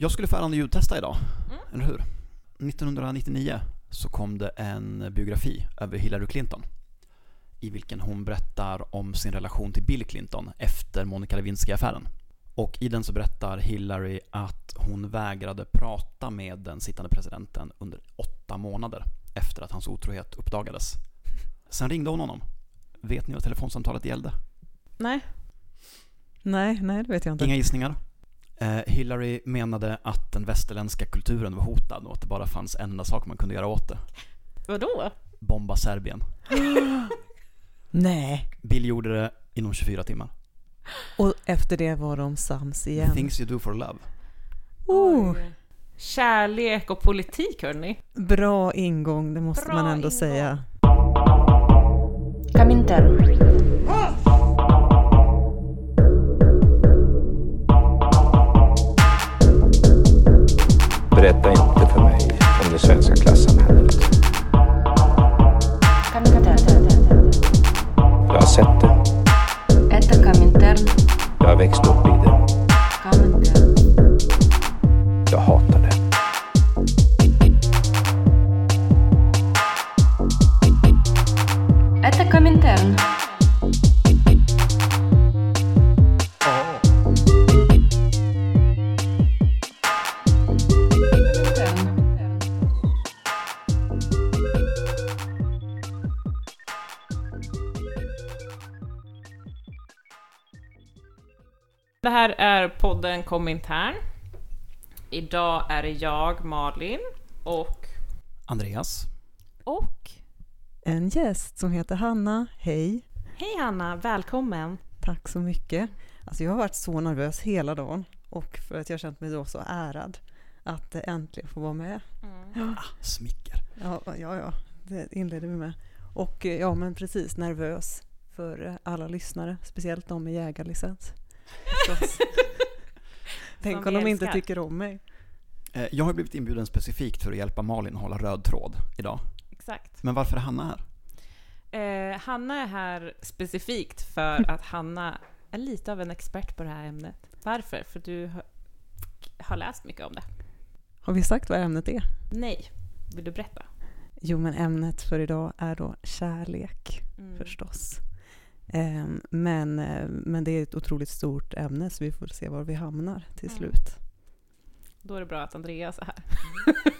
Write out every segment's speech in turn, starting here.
Jag skulle förande ljudtesta idag, mm. eller hur? 1999 så kom det en biografi över Hillary Clinton i vilken hon berättar om sin relation till Bill Clinton efter Monica Lewinsky-affären. Och i den så berättar Hillary att hon vägrade prata med den sittande presidenten under åtta månader efter att hans otrohet uppdagades. Sen ringde hon honom. Vet ni vad telefonsamtalet gällde? Nej. Nej, nej det vet jag inte. Inga gissningar? Eh, Hillary menade att den västerländska kulturen var hotad och att det bara fanns en enda sak man kunde göra åt det. Vadå? Bomba Serbien. Nej. Bill gjorde det inom 24 timmar. Och efter det var de sams igen. Things you do for love. Oh. Kärlek och politik hörni. Bra ingång, det måste Bra man ändå ingång. säga. Berätta inte för mig om det svenska klassamhället. Jag har sett det. Jag har växt upp i det. Jag hatar det. Это Коминтерн. Här är podden Komintern. Idag är det jag, Malin, och Andreas. Och en gäst som heter Hanna. Hej! Hej Hanna, välkommen! Tack så mycket. Alltså jag har varit så nervös hela dagen och för att jag känt mig då så ärad att äntligen få vara med. Mm. Ah, smicker. Ja, ja, ja, det inledde vi med. Och ja, men precis nervös för alla lyssnare, speciellt de med jägarlicens. Tänk om de inte tycker om mig. Eh, jag har blivit inbjuden specifikt för att hjälpa Malin att hålla röd tråd idag. Exakt. Men varför är Hanna här? Eh, Hanna är här specifikt för att Hanna är lite av en expert på det här ämnet. Varför? För du har läst mycket om det. Har vi sagt vad ämnet är? Nej. Vill du berätta? Jo, men ämnet för idag är då kärlek, mm. förstås. Ehm, men, eh, men det är ett otroligt stort ämne så vi får se var vi hamnar till mm. slut. Då är det bra att Andreas är här.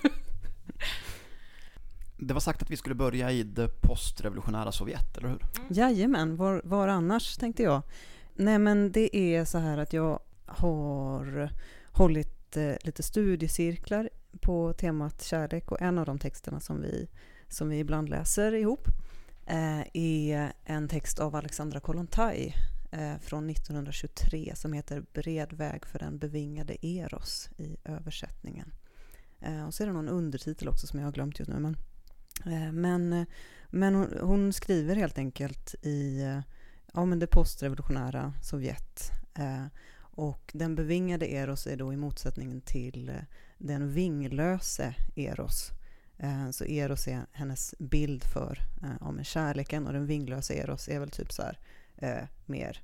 det var sagt att vi skulle börja i det postrevolutionära Sovjet, eller hur? Mm. Jajamän, var, var annars tänkte jag. Nej men det är så här att jag har hållit eh, lite studiecirklar på temat kärlek och en av de texterna som vi, som vi ibland läser ihop Eh, är en text av Alexandra Kollontaj eh, från 1923 som heter Bred väg för den bevingade Eros i översättningen. Eh, och så är det någon undertitel också som jag har glömt just nu. Men, men, men hon, hon, skriver helt enkelt i ja, men det postrevolutionära Sovjet. Och den bevingade Eros är då i motsättning till den vinglöse Eros så Eros är hennes bild för eh, om kärleken och den vinglösa Eros är väl typ så här eh, mer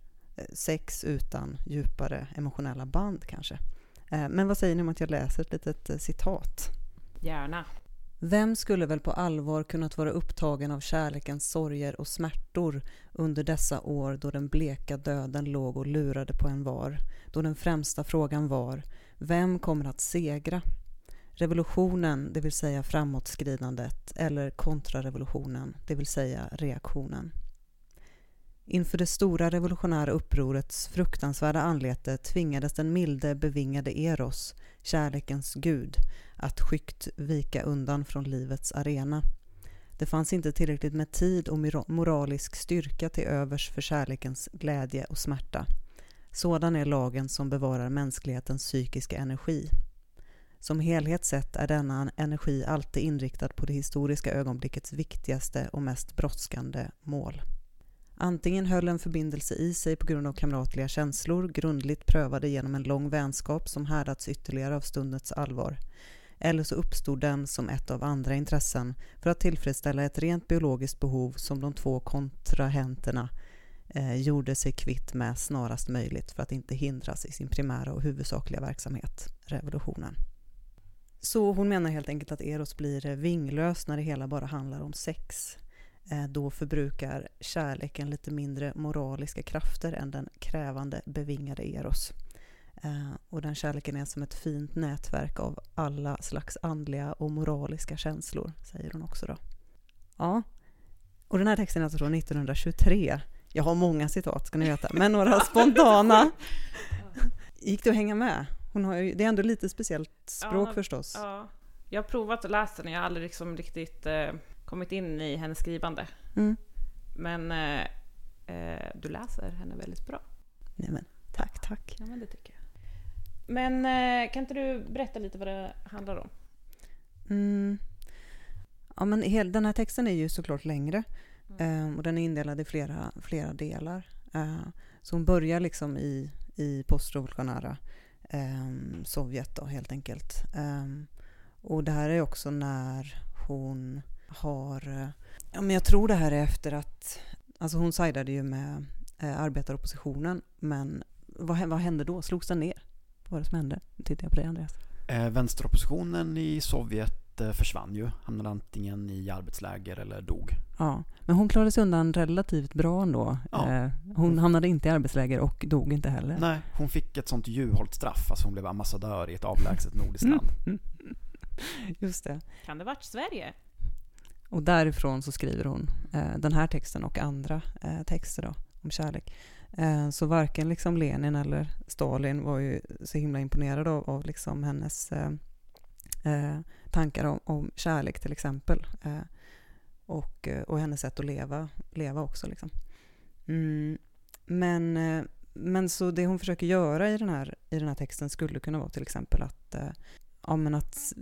sex utan djupare emotionella band kanske. Men vad säger ni om att jag läser ett litet citat? Gärna. Vem skulle väl på allvar kunnat vara upptagen av kärlekens sorger och smärtor under dessa år då den bleka döden låg och lurade på en var, då den främsta frågan var Vem kommer att segra? Revolutionen, det vill säga framåtskridandet, eller kontrarevolutionen, det vill säga reaktionen. Inför det stora revolutionära upprorets fruktansvärda anlete tvingades den milde bevingade Eros, kärlekens gud, att skyggt vika undan från livets arena. Det fanns inte tillräckligt med tid och moralisk styrka till övers för kärlekens glädje och smärta. Sådan är lagen som bevarar mänsklighetens psykiska energi. Som helhet sett är denna energi alltid inriktad på det historiska ögonblickets viktigaste och mest brådskande mål. Antingen höll en förbindelse i sig på grund av kamratliga känslor, grundligt prövade genom en lång vänskap som härdats ytterligare av stundens allvar, eller så uppstod den som ett av andra intressen för att tillfredsställa ett rent biologiskt behov som de två kontrahenterna eh, gjorde sig kvitt med snarast möjligt för att inte hindras i sin primära och huvudsakliga verksamhet, revolutionen. Så hon menar helt enkelt att Eros blir vinglös när det hela bara handlar om sex. Eh, då förbrukar kärleken lite mindre moraliska krafter än den krävande bevingade Eros. Eh, och den kärleken är som ett fint nätverk av alla slags andliga och moraliska känslor, säger hon också då. Ja, och den här texten är alltså från 1923. Jag har många citat, ska ni veta, men några spontana. Gick det att hänga med? Hon har ju, det är ändå lite speciellt språk Ja, förstås. Ja. Jag har provat att läsa den, jag har aldrig liksom riktigt eh, kommit in i hennes skrivande. Mm. Men eh, eh, du läser henne väldigt bra. Nej men, tack, tack. Ja, men det tycker jag. Men eh, kan inte du berätta lite vad det handlar om? Mm. Ja, men hel, den här texten är ju såklart längre Mm. eh, och den är indelad i flera, flera delar. Eh, så hon börjar liksom i, i postrevolutionära eh, Sovjet då, helt enkelt. Eh, och det här är också när hon har... Ja, men jag tror det här är efter att... Alltså hon sidade ju med eh, arbetaroppositionen, men vad, vad hände då? Slogs den ner? Vad var det som hände? Nu tittar jag på dig, Andreas. Eh, vänsteroppositionen i Sovjet eh, försvann ju. Hamnade antingen i arbetsläger eller dog. Ja, men hon klarade sig undan relativt bra ändå. Ja. Eh, hon hamnade inte i arbetsläger och dog inte heller. Nej, hon fick ett sånt djurhållt straff. Alltså hon blev ambassadör i ett avlägset nordiskt land. Just det. Kan det varit Sverige? Och därifrån så skriver hon eh, den här texten och andra eh, texter då, om kärlek. Eh, så varken liksom Lenin eller Stalin var ju så himla imponerade av, av liksom hennes eh, eh, tankar om, om kärlek till exempel. Eh, och, och hennes sätt att leva, leva också. Liksom. Mm, men, eh, men så det hon försöker göra i den här, i den här texten skulle kunna vara till exempel att, eh, ja, men att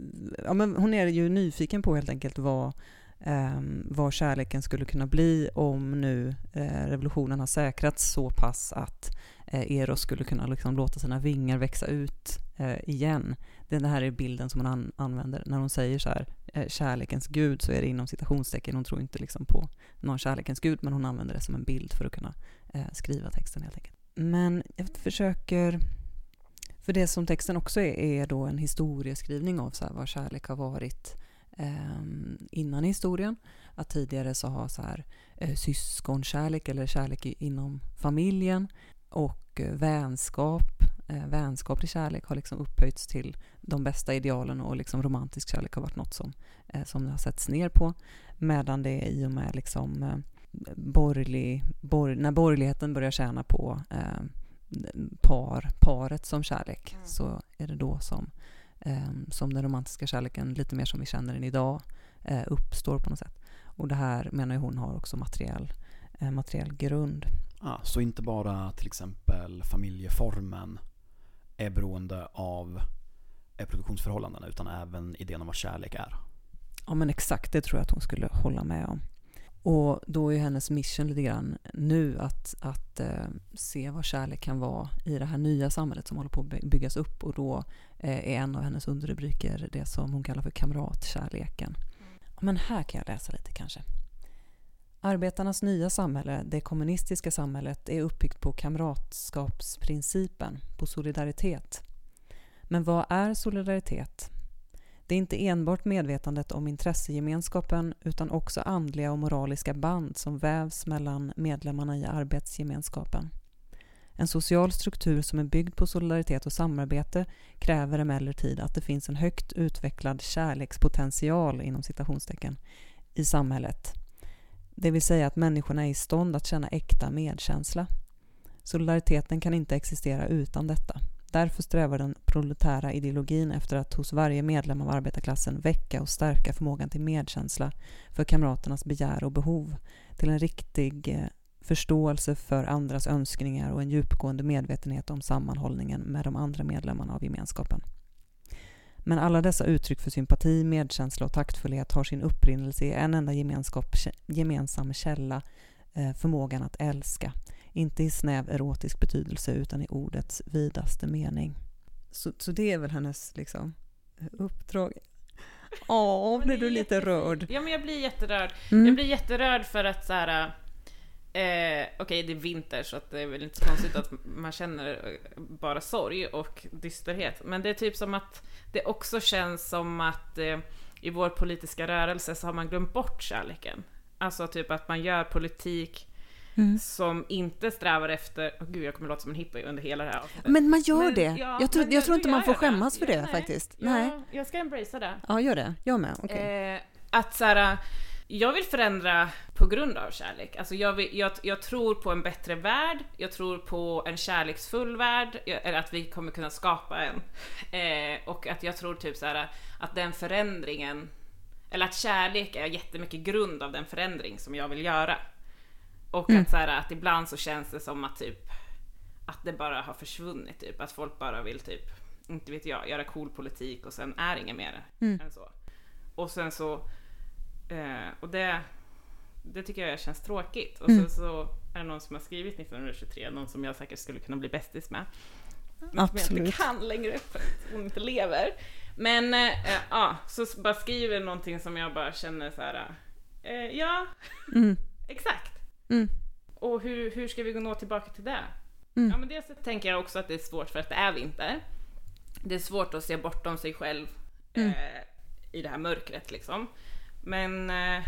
ja, men hon är ju nyfiken på helt enkelt vad, um, vad kärleken skulle kunna bli om nu eh, revolutionen har säkrats så pass att Eh, Eros skulle kunna liksom låta sina vingar växa ut eh, igen. Den här är bilden som hon an- använder när hon säger så här, eh, kärlekens gud, så är det inom citationstecken. Hon tror inte liksom på någon kärlekens gud, men hon använder det som en bild för att kunna eh, skriva texten helt enkelt. Men jag försöker, för det som texten också är, är då en historieskrivning av så här, vad kärlek har varit eh, innan i historien. Att tidigare så har så här, eh, syskonkärlek eller kärlek inom familjen och eh, vänskap, eh, vänskaplig kärlek har liksom upphöjts till de bästa idealen och liksom romantisk kärlek har varit något som, eh, som det har setts ner på. Medan det i och med liksom, borgerlig, bor, när borgerligheten börjar tjäna på eh, par, paret som kärlek Mm. så är det då som, eh, som den romantiska kärleken, lite mer som vi känner den idag, eh, uppstår på något sätt. Och det här menar hon har också materiell, materiell grund. Ja, så inte bara till exempel familjeformen är beroende av produktionsförhållandena utan även idén om vad kärlek är. Ja men exakt, det tror jag att hon skulle hålla med om. Och då är hennes mission lite grann nu att, att eh, se vad kärlek kan vara i det här nya samhället som håller på att by- byggas upp och då eh, är en av hennes underrubriker det som hon kallar för kamratkärleken. Ja, Men här kan jag läsa lite kanske. Arbetarnas nya samhälle, det kommunistiska samhället, är uppbyggt på kamratskapsprincipen, på solidaritet. Men vad är solidaritet? Det är inte enbart medvetandet om intressegemenskapen utan också andliga och moraliska band som vävs mellan medlemmarna i arbetsgemenskapen. En social struktur som är byggd på solidaritet och samarbete kräver emellertid att det finns en högt utvecklad kärlekspotential inom citationstecken i samhället. Det vill säga att människorna är i stånd att känna äkta medkänsla. Solidariteten kan inte existera utan detta. Därför strävar den proletära ideologin efter att hos varje medlem av arbetarklassen väcka och stärka förmågan till medkänsla för kamraternas begär och behov, till en riktig eh, förståelse för andras önskningar och en djupgående medvetenhet om sammanhållningen med de andra medlemmarna av gemenskapen. Men alla dessa uttryck för sympati, medkänsla och taktfullhet har sin upprinnelse i en enda gemenskap, gemensam källa, eh, förmågan att älska. Inte i snäv erotisk betydelse utan i ordets vidaste mening. Så, så det är väl hennes liksom, uppdrag. Åh, Men blir du lite rörd? Ja, men jag blir jätterörd. Mm. Jag blir jätterörd för att så här, Eh, Okej, det är vinter så att det är väl inte så konstigt att man känner eh, bara sorg och dysterhet. Men det är typ som att det också känns som att eh, i vår politiska rörelse så har man glömt bort kärleken. Alltså typ att man gör politik Mm. som inte strävar efter... Åh gud, jag kommer låta som en hippie under hela det här avsnittet. Men man gör Men, det. ja, jag tror, men jag tror inte man får jag skämmas för Ja, det nej. faktiskt. Ja, Nej. Jag ska embracea det. Ja, gör det. Jag med. Okej. Eh, att så här, jag vill förändra på grund av kärlek. Alltså jag, vill, jag, jag tror på en bättre värld, jag tror på en kärleksfull värld, eller att vi kommer kunna skapa en. Eh, och att jag tror typ så här, att den förändringen, eller att kärlek är jättemycket grund av den förändring som jag vill göra. Och Mm. att, så här, att ibland så känns det som att typ att det bara har försvunnit, typ. att folk bara vill typ, inte vet jag, göra cool politik och sen är inget mer Mm. än så. Och sen så, eh, och det, det tycker jag känns tråkigt. Och Mm. sen så är det någon som har skrivit 1923, någon som jag säkert skulle kunna bli bästis med. Men som jag Absolut. inte kan längre för att hon inte lever. Men eh, ja, så bara skriver någonting som jag bara känner så här. Eh, ja, Mm. exakt. Mm. Och hur, hur ska vi nå tillbaka till det? Mm. Ja men dels så tänker jag också att det är svårt för att det är vinter. Det är svårt att se bortom sig själv Mm. eh, i det här mörkret liksom. Men, eh,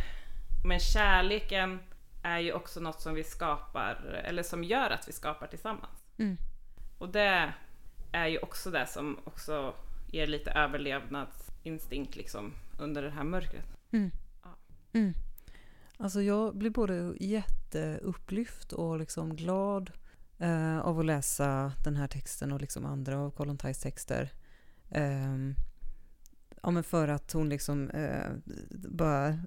men kärleken är ju också något som vi skapar, eller som gör att vi skapar tillsammans. Mm. Och det är ju också det som också ger lite överlevnadsinstinkt liksom under det här mörkret. Mm. Ja. Mm. Alltså jag blir både jätteupplyft och liksom glad eh, av att läsa den här texten och liksom andra av Kollontais texter. Ehm, ja, men för att hon liksom eh, bara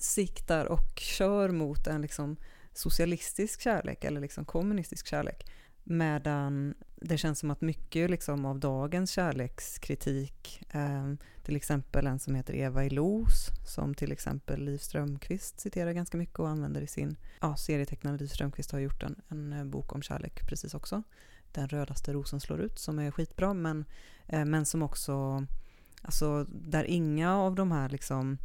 siktar och kör mot en liksom socialistisk kärlek eller liksom kommunistisk kärlek. Medan det känns som att mycket liksom av dagens kärlekskritik, eh, till exempel en som heter Eva Ilos, som till exempel Liv Strömquist citerar ganska mycket och använder i sin ja, serietecknare Liv Strömquist har gjort en, en eh, bok om kärlek precis också. Den rödaste rosen slår ut, som är skitbra, men, eh, men som också, alltså där inga av de här liksom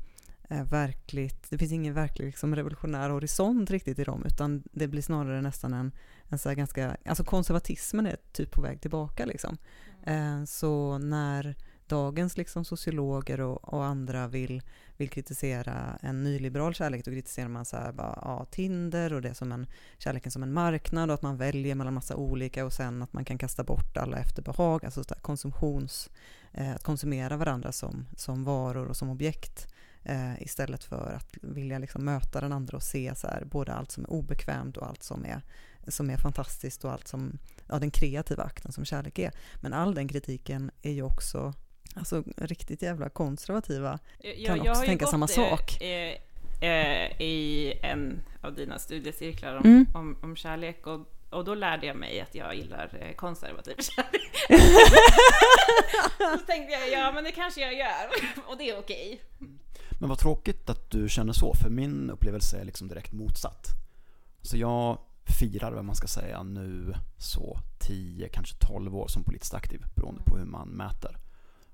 eh, verkligt, det finns ingen verklig liksom revolutionär horisont riktigt i dem, utan det blir snarare nästan en, en så ganska, alltså konservatismen är typ på väg tillbaka liksom. Eh, så när dagens liksom sociologer och, och andra vill, vill kritisera en nyliberal kärlek, då kritiserar man så här, bara, ja, Tinder och det som en, kärleken som en marknad och att man väljer mellan massa olika och sen att man kan kasta bort alla efter behag, alltså så där konsumtions, eh, att konsumera varandra som, som varor och som objekt eh, istället för att vilja liksom möta den andra och se så här, både allt som är obekvämt och allt som är, som är fantastiskt och allt som, ja, den kreativa akten som kärlek är. Men all den kritiken är ju också Alltså riktigt jävla konservativa. Kan också har ju tänka samma sak. eh, eh, I en av dina studiecirklar om, Mm. om, om kärlek och, och då lärde jag mig att jag gillar eh, konservativ kärlek. så tänkte jag, ja men det kanske jag gör och det är okej. Men vad tråkigt att du känner så, för min upplevelse är liksom direkt motsatt. Så jag firar, vad man ska säga, nu så 10, kanske 12 år som politiskt aktiv, beroende på hur man mäter.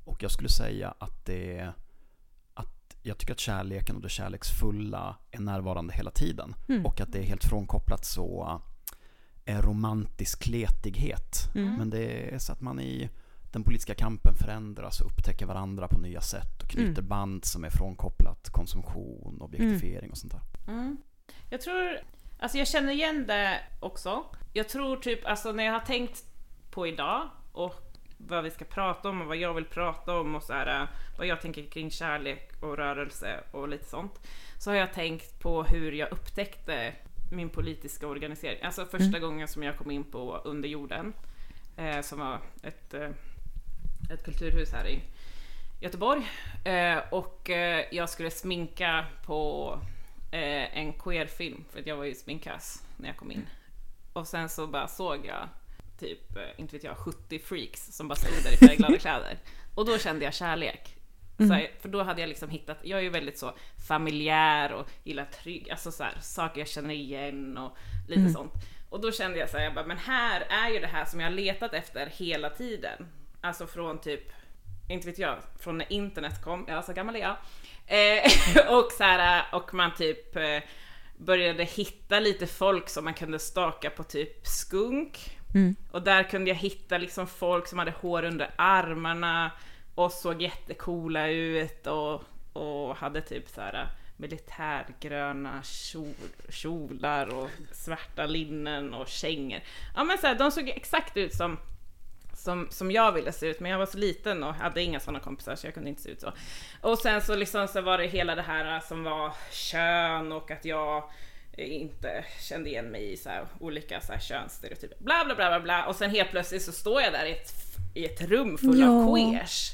Och jag skulle säga att det att jag tycker att kärleken och det kärleksfulla är närvarande hela tiden. Mm. Och att det är helt frånkopplat så är romantisk kletighet. Mm. Men det är så att man i den politiska kampen förändras och upptäcker varandra på nya sätt och knyter Mm. band som är frånkopplat konsumtion, objektifiering och sånt där. Mm. Jag tror, alltså jag känner igen det också. Jag tror typ, alltså när jag har tänkt på idag och vad vi ska prata om och vad jag vill prata om och så här, vad jag tänker kring kärlek och rörelse och lite sånt. Så har jag tänkt på hur jag upptäckte min politiska organisering. Alltså första Mm. gången som jag kom in på Under jorden, eh, som var ett, eh, ett kulturhus här i Göteborg. Eh, och eh, jag skulle sminka på eh, en queerfilm, för att jag var ju sminkas när jag kom in. Och sen så bara såg jag typ, eh, inte vet jag, 70 freaks som bara stod där i färgglada kläder. Och då kände jag kärlek. Mm. här, för då hade jag liksom hittat, jag är ju väldigt så familjär och gillar trygg, alltså så här, saker jag känner igen och lite Mm. sånt. Och då kände jag så här, jag bara, men här är ju det här som jag har letat efter hela tiden. Alltså från typ, inte vet jag, från när internet kom, ja så gammal är jag. Eh, och så här, och man typ eh, började hitta lite folk som man kunde staka på typ skunk. Mm. Och där kunde jag hitta liksom folk som hade hår under armarna och såg jättekola ut och, och hade typ så här äh, militärgröna kjol, kjolar och svarta linnen och kängor. Ja men så här, de såg exakt ut som, som, som jag ville se ut, men jag var så liten och hade inga sådana kompisar så jag kunde inte se ut så. Och sen så liksom så var det hela det här äh, som var kön och att jag inte kände igen mig i så här olika så här könsstereotyper. Bla bla bla bla bla och sen helt plötsligt så står jag där i ett, i ett rum full av Ja. queers.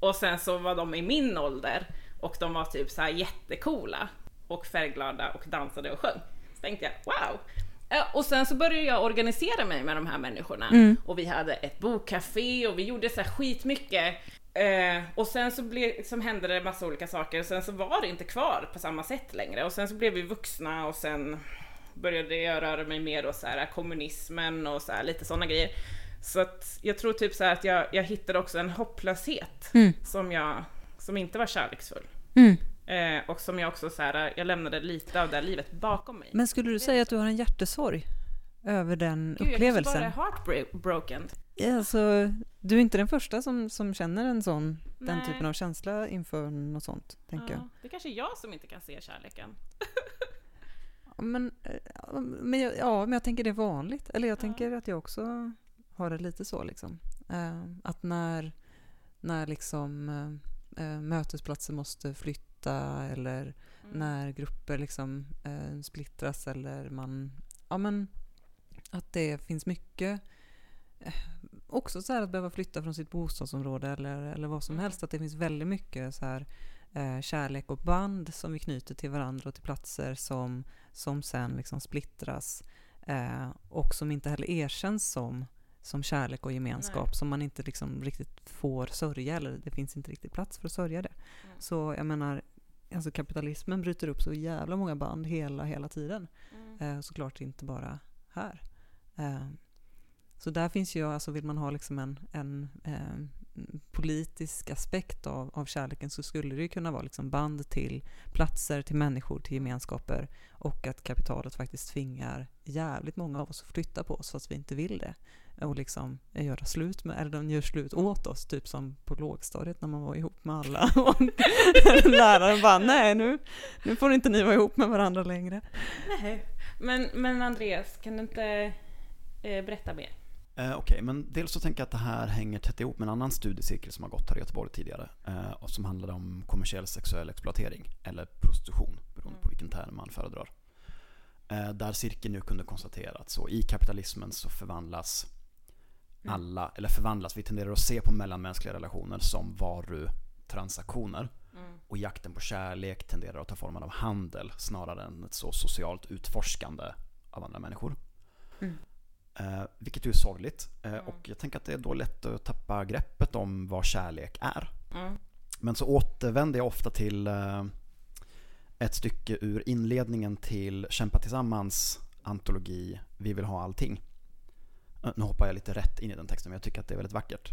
Och sen så var de i min ålder och de var typ så här jättecoola och färgglada och dansade och sjöng. Så tänkte jag wow. Ja, Och sen så började jag organisera mig med de här människorna Mm. och vi hade ett bokcafé och vi gjorde så här skitmycket. Eh, och sen så blev, som hände det massa olika saker och sen så var det inte kvar på samma sätt längre och sen så blev vi vuxna och sen började jag röra mig mer åt så här kommunismen och så här, lite sådana grejer. Så att jag tror typ så att jag, jag hittade också en hopplöshet Mm. som jag, som inte var kärleksfull. Mm. Eh, och som jag också så här, jag lämnade lite av det livet bakom mig. Men skulle du säga att du har en hjärtesorg över den Gud, upplevelsen? Jag är bara heartbroken. Ja, alltså, du är inte den första som, som känner en sån, den typen av känsla inför något sånt, tänker jag. Ja, det är kanske är jag som inte kan se kärleken. Men, eh, men, jag, ja, men jag tänker det är vanligt. Eller jag Ja. tänker att jag också har det lite så. Liksom. Eh, att när, när liksom, eh, eh, mötesplatser måste flytta eller Mm. när grupper liksom, eh, splittras eller man... Ja, men att det finns mycket... Eh, också så här att behöva flytta från sitt bostadsområde eller, eller vad som Mm. helst. Att det finns väldigt mycket så här, eh, kärlek och band som vi knyter till varandra och till platser som, som sen liksom splittras eh, och som inte heller erkänns som, som kärlek och gemenskap, Nej. som man inte liksom riktigt får sörja, eller det finns inte riktigt plats för att sörja det. Mm. Så jag menar, alltså kapitalismen bryter upp så jävla många band hela, hela tiden. Mm. Eh, såklart inte bara här. Så där finns ju, alltså vill man ha liksom en, en eh, politisk aspekt av, av kärleken så skulle det ju kunna vara liksom band till platser, till människor, till gemenskaper och att kapitalet faktiskt tvingar jävligt många av oss att flytta på oss fast vi inte vill det och liksom göra slut med, eller de gör slut åt oss, typ som på lågstadiet när man var ihop med alla och läraren bara nej nu, nu får inte ni vara ihop med varandra längre. Nej. Men, men Andreas, kan du inte eh, berätta mer? Eh, Okej, men dels så tänker jag att det här hänger tätt ihop med en annan studiecirkel som har gått här i Göteborg tidigare eh, och som handlade om kommersiell sexuell exploatering eller prostitution beroende på vilken term man föredrar. Eh, där cirkeln nu kunde konstatera att så i kapitalismen så förvandlas Mm. alla, eller förvandlas, vi tenderar att se på mellanmänskliga relationer som varutransaktioner Mm. och jakten på kärlek tenderar att ta formen av handel snarare än ett så socialt utforskande av andra människor. Mm. Eh, vilket ju är sorgligt. Eh, Mm. Och jag tänker att det är då lätt att tappa greppet om vad kärlek är. Mm. Men så återvänder jag ofta till eh, ett stycke ur inledningen till Kämpa Tillsammans antologi Vi vill ha allting. Eh, Nu hoppar jag lite rätt in i den texten men jag tycker att det är väldigt vackert.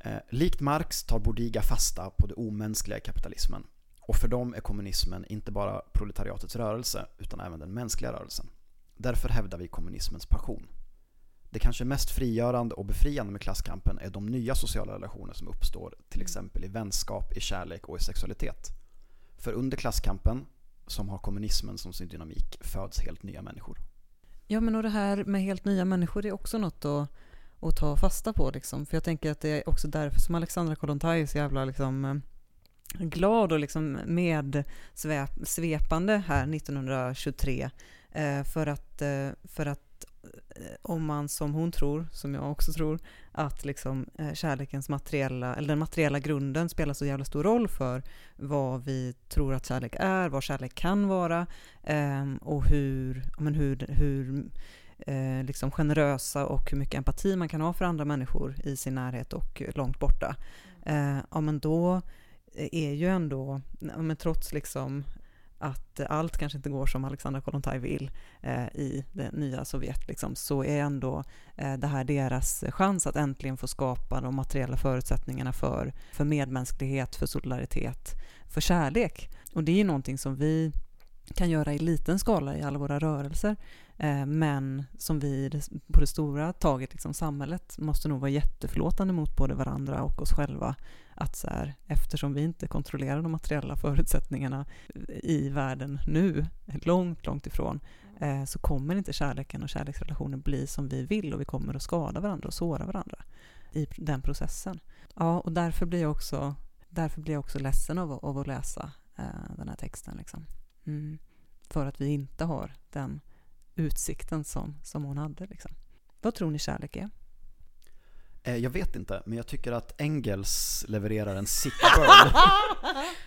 Eh, Likt Marx tar Bodiga fasta på det omänskliga i kapitalismen. Och för dem är kommunismen inte bara proletariatets rörelse utan även den mänskliga rörelsen. Därför hävdar vi kommunismens passion. Det kanske mest frigörande och befriande med klasskampen är de nya sociala relationer som uppstår, till exempel i vänskap, i kärlek och i sexualitet. För under klasskampen, som har kommunismen som sin dynamik, föds helt nya människor. Ja, men och det här med helt nya människor är också något att, att ta fasta på. Liksom. För jag tänker att det är också därför som Alexandra Kollontaj är så jävla liksom, glad och liksom medsvepande här 1923. Eh, för att, eh, för att eh, om man som hon tror, som jag också tror, att liksom, kärlekens materiella, eller den materiella grunden spelar så jävla stor roll för vad vi tror att kärlek är, vad kärlek kan vara eh, och hur, men hur, hur liksom generösa och hur mycket empati man kan ha för andra människor i sin närhet och långt borta. Eh, ja, men då är ju ändå, men trots liksom att allt kanske inte går som Alexandra Kollontaj vill eh, i det nya Sovjet, liksom, så är ändå eh, det här deras chans att äntligen få skapa de materiella förutsättningarna för, för medmänsklighet, för solidaritet, för kärlek. Och det är ju någonting som vi kan göra i liten skala i alla våra rörelser. Eh, men som vi på det stora taget, liksom samhället, måste nog vara jätteförlåtande mot både varandra och oss själva. Att så här, eftersom vi inte kontrollerar de materiella förutsättningarna i världen nu, långt, långt ifrån, eh, så kommer inte kärleken och kärleksrelationen bli som vi vill och vi kommer att skada varandra och såra varandra i den processen. Ja, och därför blir jag också, därför blir jag också ledsen av, av att läsa eh, den här texten. Liksom. Mm. För att vi inte har den utsikten som, som hon hade. Liksom. Vad tror ni kärlek är? Eh, Jag vet inte, men jag tycker att Engels levererar en sick burn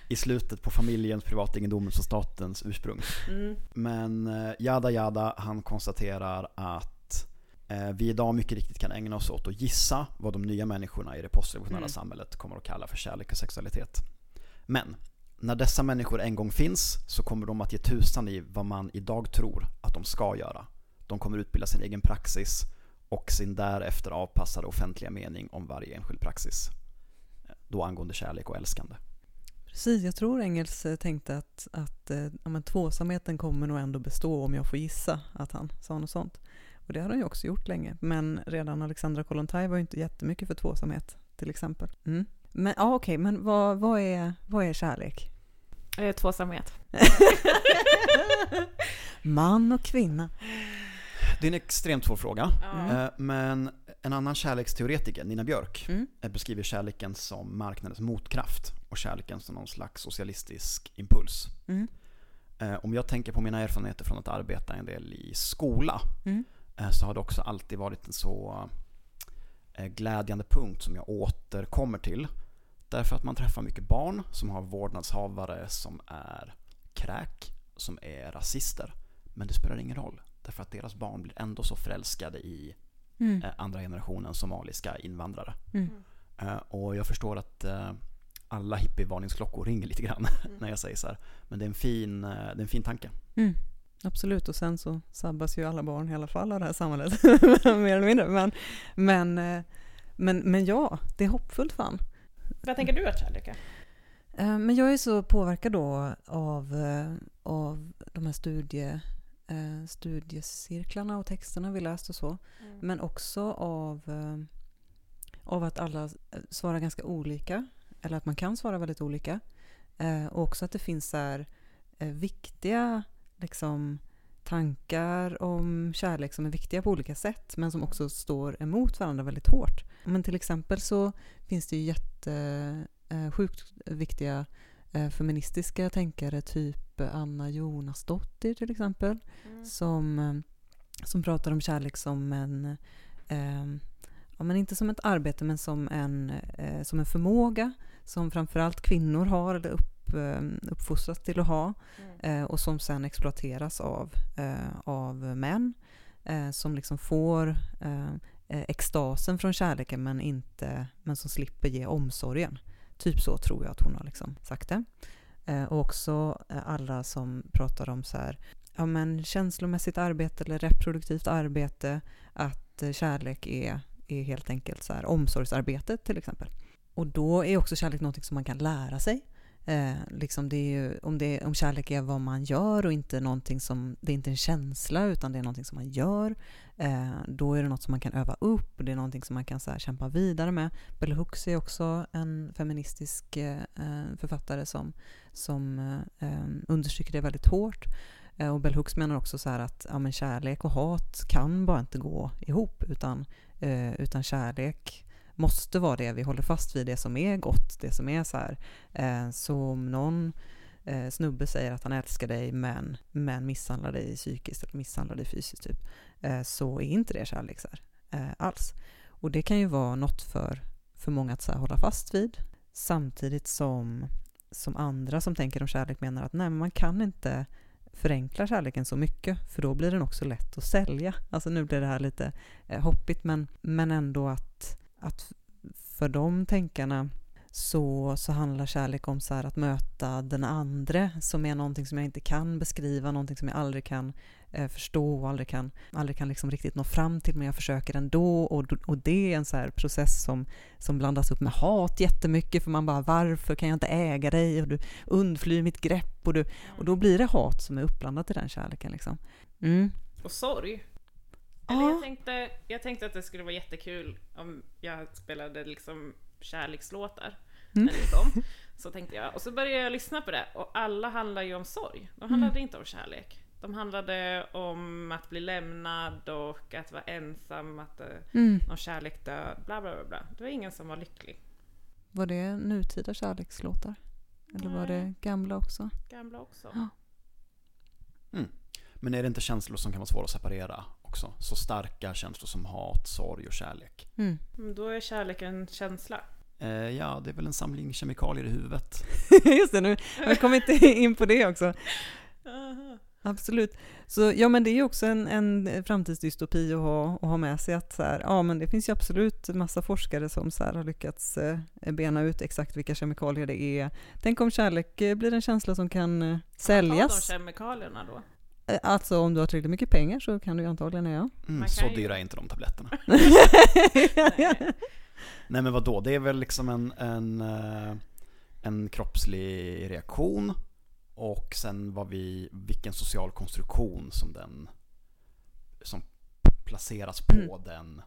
i slutet på familjens, privategendomens och statens ursprung. Mm. Men eh, Jada Jada, han konstaterar att eh, vi idag mycket riktigt kan ägna oss åt att gissa vad de nya människorna i det postrevolutionära Mm. samhället kommer att kalla för kärlek och sexualitet. Men när dessa människor en gång finns så kommer de att ge tusan i vad man idag tror att de ska göra. De kommer utbilda sin egen praxis och sin därefter avpassade offentliga mening om varje enskild praxis. Eh, Då angående kärlek och älskande. Precis, jag tror Engels eh, tänkte att, att eh, ja, men tvåsamheten kommer nog ändå bestå om jag får gissa att han sa något sånt. Och det har han ju också gjort länge. Men redan Alexandra Kollontaj var ju inte jättemycket för tvåsamhet till exempel. Mm. Men ja, okej, men vad, vad, är, vad är kärlek? Tvåsamhet. Man och kvinna. Det är en extremt svår fråga. Eh, Men en annan kärleksteoretiker, Nina Björk, Mm. eh, beskriver kärleken som marknadens motkraft och kärleken som någon slags socialistisk impuls. Mm. Eh, Om jag tänker på mina erfarenheter från att arbeta en del i skola Mm. så har det också alltid varit en så glädjande punkt som jag återkommer till. Därför att man träffar mycket barn som har vårdnadshavare som är kräk, som är rasister. Men det spelar ingen roll, därför att deras barn blir ändå så förälskade i Mm. eh, andra generationen somaliska invandrare. Mm. Eh, Och jag förstår att eh, alla hippie-varningsklockor ringer lite grann när jag säger så här. Men det är en fin, eh, det är en fin tanke. Mm. Absolut, och sen så sabbas ju alla barn i alla fall av det här samhället, mer eller mindre. Men, men, men, men ja, det är hoppfullt fan. Vad tänker du att kärlek är? Men jag är så påverkad då av, av de här studie, eh, studiecirklarna och texterna vi läst och så. Men också av, eh, av att alla eh, svarar ganska olika. Eller att man kan svara väldigt olika. Eh, Och också att det finns så här, viktiga liksom, tankar om kärlek som är viktiga på olika sätt men som också står emot varandra väldigt hårt. Men till exempel så finns det ju jätte eh, sjukt viktiga feministiska tänkare, typ Anna Jonasdottir till exempel, som, eh, som pratar om kärlek som en, eh, ja, men inte som ett arbete, men som en, eh, som en förmåga som framförallt kvinnor har eller upp, eh, uppfostras till att ha eh, och som sen exploateras av, eh, av män eh, som liksom får eh, eh, extasen från kärleken men, inte, men som slipper ge omsorgen. Typ så tror jag att hon har liksom sagt det. Eh, och också eh, alla som pratar om så här, ja, men känslomässigt arbete eller reproduktivt arbete, att eh, kärlek är, är helt enkelt så här, omsorgsarbetet till exempel. Och då är också kärlek något som man kan lära sig. Eh, liksom det är ju, om, det, om kärlek är vad man gör och inte någonting som, det är inte en känsla utan det är någonting som man gör, eh, då är det något som man kan öva upp, det är någonting som man kan så här, kämpa vidare med. Bell Hooks är också en feministisk eh, eh författare som, som eh, eh, understryker det väldigt hårt. Eh, och Bell Hooks menar också så här att ja, men kärlek och hat kan bara inte gå ihop utan, eh, utan kärlek måste vara det vi håller fast vid, det som är gott, det som är så här. Eh, så om någon eh, snubbe säger att han älskar dig men, men misshandlar dig psykiskt eller misshandlar dig fysiskt typ, eh, så är inte det kärlek så här, eh, alls. Och det kan ju vara något för, för många att så här, hålla fast vid samtidigt som, som andra som tänker om kärlek menar att nej, men man kan inte förenkla kärleken så mycket för då blir den också lätt att sälja. Alltså nu blir det här lite eh, hoppigt men, men ändå att, att för de tänkarna så, så handlar kärlek om så att möta den andra som är någonting som jag inte kan beskriva, någonting som jag aldrig kan eh, förstå och aldrig kan, aldrig kan liksom riktigt nå fram till men jag försöker ändå och, och det är en så process som, som blandas upp med hat jättemycket för man bara varför kan jag inte äga dig och du undflyr mitt grepp och, du, och då blir det hat som är uppblandat i den kärleken liksom. Mm. Och sorg. Ja. Eller jag, tänkte, jag tänkte att det skulle vara jättekul om jag spelade liksom kärlekslåtar. Mm. När det kom. Så tänkte jag. Och så började jag lyssna på det och alla handlar ju om sorg. De handlade Mm. inte om kärlek. De handlade om att bli lämnad och att vara ensam, att eh, Mm. någon kärlek död, bla bla bla. bla. Det var ingen som var lycklig. Var det nutida kärlekslåtar? Eller var det Nej. gamla också? Gamla också. Ja. Men är det inte känslor som kan vara svåra att separera också? Så starka känslor som hat, sorg och kärlek. Mm. Men då är kärlek en känsla. Eh, ja, det är väl en samling kemikalier i huvudet. Just det, nu har vi kommit in på det också. Absolut. Så ja, men det är ju också en, en framtidsdystopi att ha, att ha med sig att så här, ja, men det finns ju absolut massa forskare som så här har lyckats eh, bena ut exakt vilka kemikalier det är. Tänk om kärlek eh, blir en känsla som kan eh, Ta säljas. de kemikalierna då. Alltså om du har tillräckligt mycket pengar så kan du ju antagligen ja. Mm, så ju- dyra är inte de tabletterna. Nej. Nej men vad då? det är väl liksom en, en, eh, en kroppslig reaktion och sen vad vi, vilken social konstruktion som den som placeras på Mm. den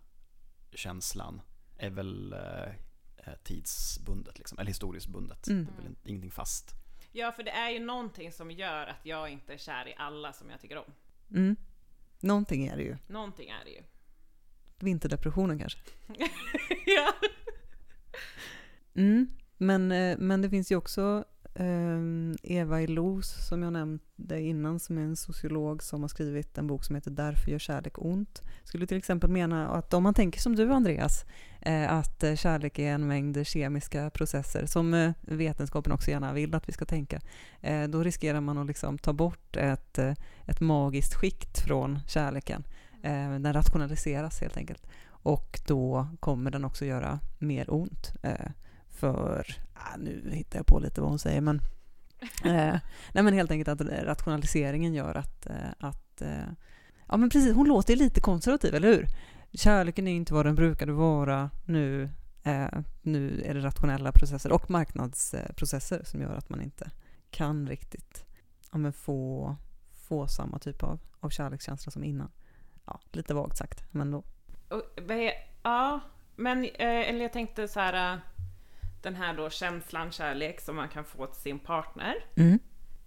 känslan är väl eh, eh, tidsbundet liksom, eller historiskt bundet. Mm. Det är väl in- ingenting fast. Ja, för det är ju någonting som gör att jag inte är kär i alla som jag tycker om. Mm. Någonting är det ju. Någonting är det ju. Vinterdepressionen kanske. ja. Mm. Men, eh, men det finns ju också Ehm, Eva Illouz som jag nämnde innan som är en sociolog som har skrivit en bok som heter Därför gör kärlek ont. Skulle till exempel mena att om man tänker som du Andreas, eh, att eh, kärlek är en mängd kemiska processer som eh, vetenskapen också gärna vill att vi ska tänka, då riskerar man att liksom ta bort ett, ett magiskt skikt från kärleken. Den rationaliseras helt enkelt. Och då kommer den också göra mer ont. Eh, för, ah, nu hittar jag på lite vad hon säger, men, eh, nej, men helt enkelt att rationaliseringen gör att, eh, att eh, ja men precis, hon låter ju lite konservativ, eller hur? Kärleken är inte vad den brukade vara nu. Eh, nu är det rationella processer och marknadsprocesser som gör att man inte kan riktigt ja, men få, få samma typ av, av kärlekskänsla som innan. Ja, lite vagt sagt, men då. Ja, men eh, eller jag tänkte så här. Den här då känslan kärlek som man kan få till sin partner. Mm.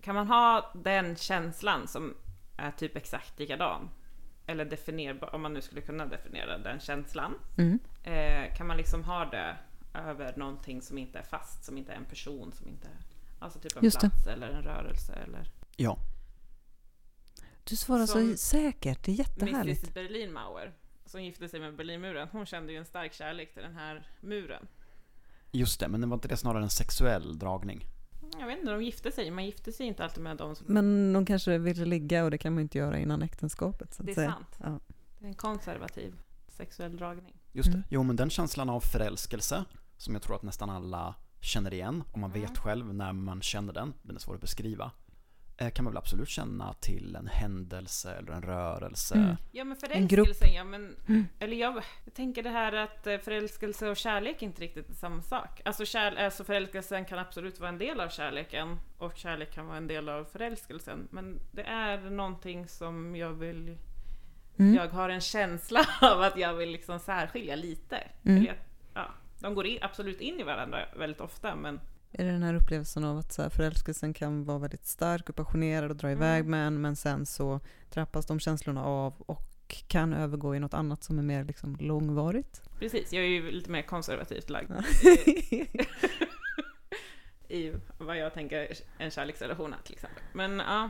Kan man ha den känslan som är typ exakt likadan? Eller definierbar, om man nu skulle kunna definiera den känslan. Mm. Eh, kan man liksom ha det över någonting som inte är fast, som inte är en person, som inte är... Alltså typ en Just det. plats eller en rörelse eller... Ja, Du svarar Som så säkert, det är jättehärligt. Mrs Berlinmauer, som gifte sig med Berlinmuren, hon kände ju en stark kärlek till den här muren. Just det, men det var inte det snarare en sexuell dragning? Jag vet inte, de gifte sig, man gifte sig inte alltid med dem som... Men de kanske ville ligga och det kan man inte göra innan äktenskapet. Så att Det är säga. sant. Ja. Det är en konservativ sexuell dragning. Just det. Mm. Jo, men den känslan av förälskelse, som jag tror att nästan alla känner igen, och man Mm. vet själv när man känner den, den är svår att beskriva, kan man väl absolut känna till en händelse eller en rörelse. Mm. Ja men En grupp. förälskelsen, ja men... Mm. Eller jag, jag tänker det här att eh, förälskelse och kärlek är inte riktigt är samma sak. Alltså, kär, alltså förälskelsen kan absolut vara en del av kärleken och kärlek kan vara en del av förälskelsen. Men det är någonting som jag vill... Mm. Jag har en känsla av att jag vill liksom särskilja lite. Mm. Eller jag, ja, de går i, absolut in i varandra väldigt ofta men... Är det den här upplevelsen av att så här, förälskelsen kan vara väldigt stark och passionerad och dra iväg Mm. med en, men sen så trappas de känslorna av och kan övergå i något annat som är mer liksom långvarigt. Precis, jag är ju lite mer konservativt lagd. i vad jag tänker en kärleksrelation är till exempel. Men ja,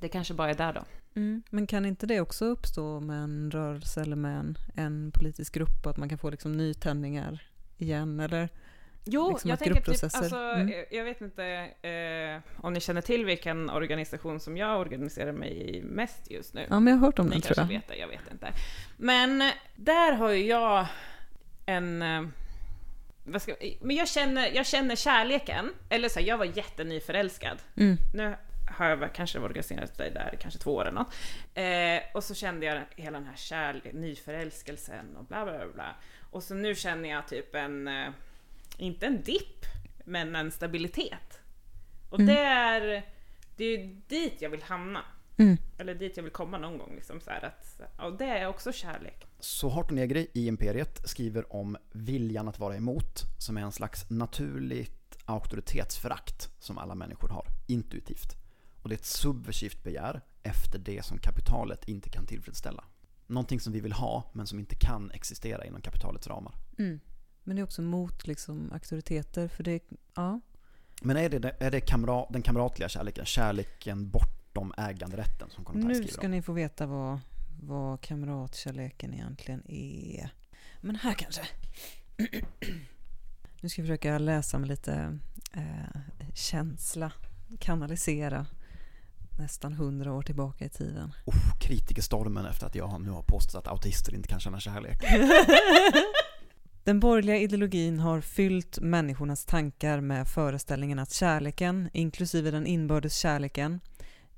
det kanske bara är där då. Mm. Men kan inte det också uppstå med en rörelse eller med en, en politisk grupp att man kan få liksom nytändningar igen? Eller? Jo, Liksom jag tänker typ, alltså, Mm. jag, jag vet inte eh, om ni känner till vilken organisation som jag organiserar mig i mest just nu. Ja, men jag har hört om Ni den kanske tror jag. vet det, jag vet inte. Men där har ju jag en, eh, ska, men jag känner, jag känner kärleken, eller så här, jag var jättenyförälskad. Mm. Nu har jag kanske organiserat dig där kanske två år eller något. Eh, och så kände jag hela den här kärlek, nyförälskelsen och bla bla bla, bla. Och så nu känner jag typ en, eh, inte en dipp, men en stabilitet. Och Mm. det är, det är ju dit jag vill hamna. Mm. Eller dit jag vill komma någon gång. Liksom, så här att, och det är också kärlek. Så Harton Negri i Imperiet skriver om viljan att vara emot, som är en slags naturligt auktoritetsförakt som alla människor har, intuitivt. Och det är ett subversivt begär efter det som kapitalet inte kan tillfredsställa. Någonting som vi vill ha, men som inte kan existera inom kapitalets ramar. Mm. Men det är också mot liksom, auktoriteter, för det, ja. Men är det, är det kamra, den kamratliga kärleken, kärleken bortom äganderätten som Kollontaj Nu ska ni få veta vad, vad kamratkärleken egentligen är. Men här kanske. Nu ska vi försöka läsa med lite eh, känsla, kanalisera nästan hundra år tillbaka i tiden. Oh, kritikerstormen efter att jag nu har påstått att autister inte kan känna kärlek. Den borgerliga ideologin har fyllt människornas tankar med föreställningen att kärleken, inklusive den inbördes kärleken,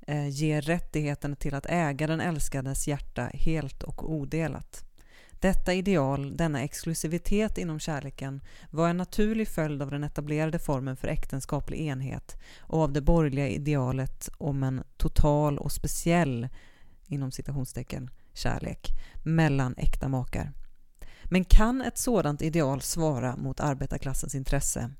eh, ger rättigheten till att äga den älskades hjärta helt och odelat. Detta ideal, denna exklusivitet inom kärleken, var en naturlig följd av den etablerade formen för äktenskaplig enhet och av det borgerliga idealet om en total och speciell, inom citationstecken, kärlek mellan äkta makar. Men kan ett sådant ideal svara mot arbetarklassens intresse?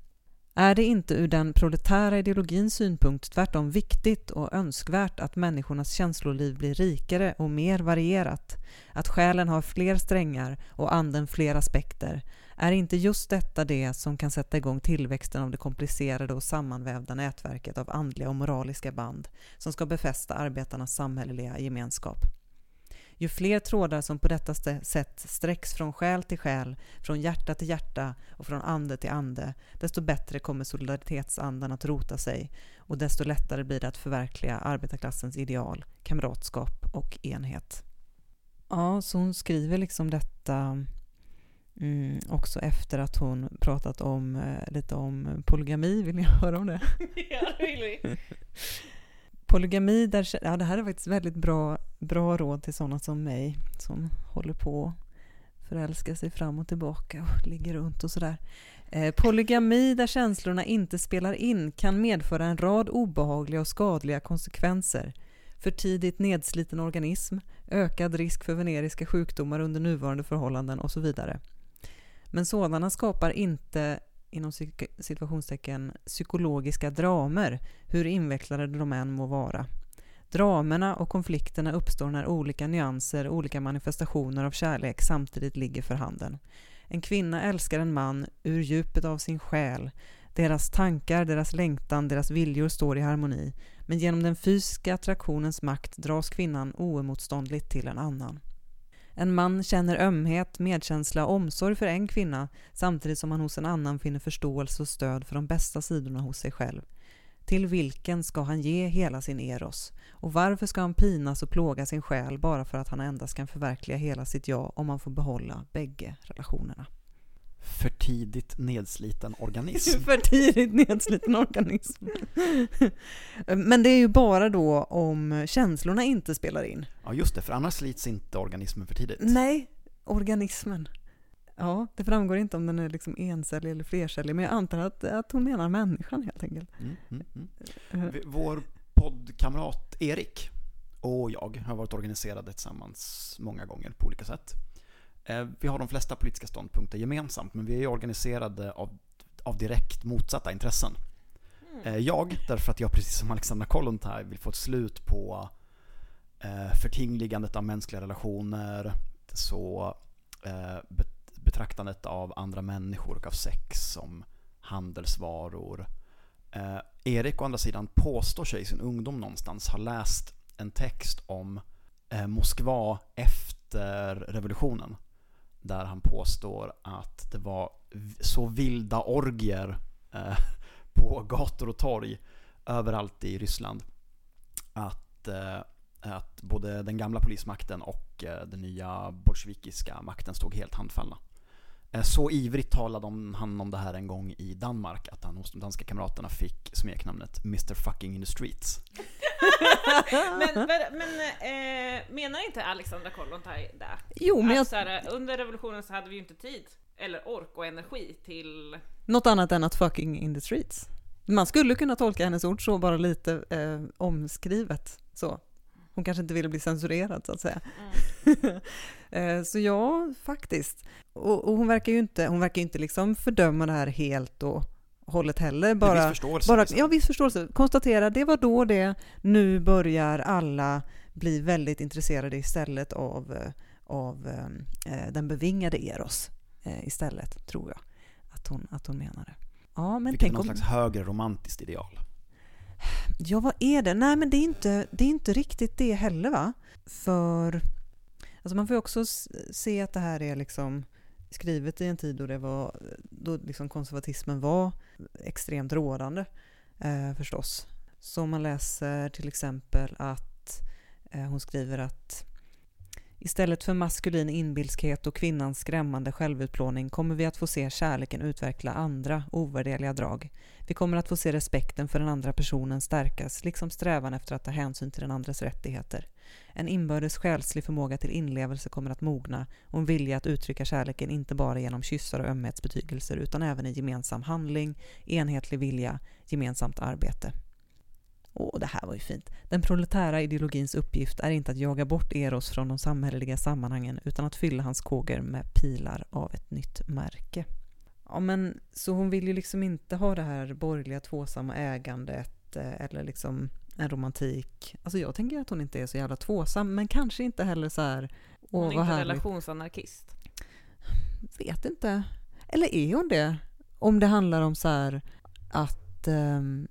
Är det inte ur den proletära ideologins synpunkt tvärtom viktigt och önskvärt att människornas känsloliv blir rikare och mer varierat? Att själen har fler strängar och anden fler aspekter? Är inte just detta det som kan sätta igång tillväxten av det komplicerade och sammanvävda nätverket av andliga och moraliska band som ska befästa arbetarnas samhälleliga gemenskap? Ju fler trådar som på detta sätt sträcks från själ till själ, från hjärta till hjärta och från ande till ande, desto bättre kommer solidaritetsandan att rota sig och desto lättare blir det att förverkliga arbetarklassens ideal, kamratskap och enhet. Ja, så hon skriver liksom detta mm, också efter att hon pratat om, eh, lite om polygami. Vill ni höra om det? ja, det vill vi. Polygami, där, ja, det här är faktiskt väldigt bra, bra råd till sådana som mig som håller på att förälska sig fram och tillbaka och ligger runt och sådär. Eh, polygami där känslorna inte spelar in kan medföra en rad obehagliga och skadliga konsekvenser. För tidigt nedsliten organism, ökad risk för veneriska sjukdomar under nuvarande förhållanden och så vidare. Men sådana skapar inte inom situationstecken psykologiska dramer, hur invecklade de än må vara. Dramerna och konflikterna uppstår när olika nyanser, olika manifestationer av kärlek samtidigt ligger för handen. En kvinna älskar en man ur djupet av sin själ. Deras tankar, deras längtan, deras viljor står i harmoni. Men genom den fysiska attraktionens makt dras kvinnan oemotståndligt till en annan. En man känner ömhet, medkänsla och omsorg för en kvinna samtidigt som han hos en annan finner förståelse och stöd för de bästa sidorna hos sig själv. Till vilken ska han ge hela sin eros? Och varför ska han pinas och plåga sin själ bara för att han endast kan förverkliga hela sitt ja om han får behålla bägge relationerna? För tidigt nedsliten organism. För tidigt nedsliten organism. Men det är ju bara då om känslorna inte spelar in. Ja just det, för annars slits inte organismen för tidigt. Nej, organismen. Ja, det framgår inte om den är liksom encellig eller flercellig, men jag antar att, att hon menar människan helt enkelt. Mm, mm, mm. Eh, Vår poddkamrat Erik och jag har varit organiserade tillsammans många gånger på olika sätt. Eh, Vi har de flesta politiska ståndpunkter gemensamt, men vi är organiserade av, av direkt motsatta intressen. Eh, Jag, därför att jag precis som Alexandra Kollontaj vill få ett slut på eh, förtingligandet av mänskliga relationer, så bet- betraktandet av andra människor och av sex som handelsvaror. Erik å andra sidan påstår sig i sin ungdom någonstans ha läst en text om Moskva efter revolutionen. Där han påstår att det var så vilda orgier eh, på gator och torg överallt i Ryssland. Att, eh, att både den gamla polismakten och eh, den nya bolsjevikiska makten stod helt handfallna. Eh, Så ivrigt talade om, han om det här en gång i Danmark att han hos de danska kamraterna fick smeknamnet Mr fucking in the streets. Men, men, eh, menar inte Alexandra Kollontaj det? Jo, men jag, här, under revolutionen så hade vi ju inte tid, eller ork och energi till... något annat än att fucking in the streets. Man skulle kunna tolka hennes ord så, bara lite eh, omskrivet så. Hon kanske inte ville bli censurerad så att säga. Eh, så ja, faktiskt. Och, och hon verkar ju inte, hon verkar inte liksom fördöma det här helt och hållet heller. Bara, Bara, viss förståelse. bara, liksom. ja, viss förståelse. Konstatera, det var då det. Nu börjar alla bli väldigt intresserade istället av, eh, av eh, den bevingade Eros eh, istället, tror jag att hon, att hon menade. Ja, men Vilket är tänk någon om... slags högre romantiskt ideal. Ja, vad är det? Nej, men det är inte, det är inte riktigt det heller, va? För alltså man får ju också se att det här är liksom skrivet i en tid då, det var, då liksom konservatismen var extremt rådande, eh, förstås. Så man läser till exempel att eh, hon skriver att Istället för maskulin inbilskhet och kvinnans skrämmande självutplåning kommer vi att få se kärleken utveckla andra ovärderliga drag. Vi kommer att få se respekten för den andra personen stärkas, liksom strävan efter att ta hänsyn till den andres rättigheter. En inbördes själslig förmåga till inlevelse kommer att mogna och en vilja att uttrycka kärleken inte bara genom kyssar och ömhetsbetygelser utan även i gemensam handling, enhetlig vilja, gemensamt arbete. Åh, det här var ju fint. Den proletära ideologins uppgift är inte att jaga bort Eros från de samhälleliga sammanhangen utan att fylla hans kåger med pilar av ett nytt märke. Ja, men så hon vill ju liksom inte ha det här borgerliga tvåsamma ägandet eh, eller liksom en romantik. Alltså jag tänker att hon inte är så jävla tvåsam, men kanske inte heller så här... Åh, Hon är inte relationsanarkist. Vet inte. Eller är hon det? Om det handlar om så här att, ehm,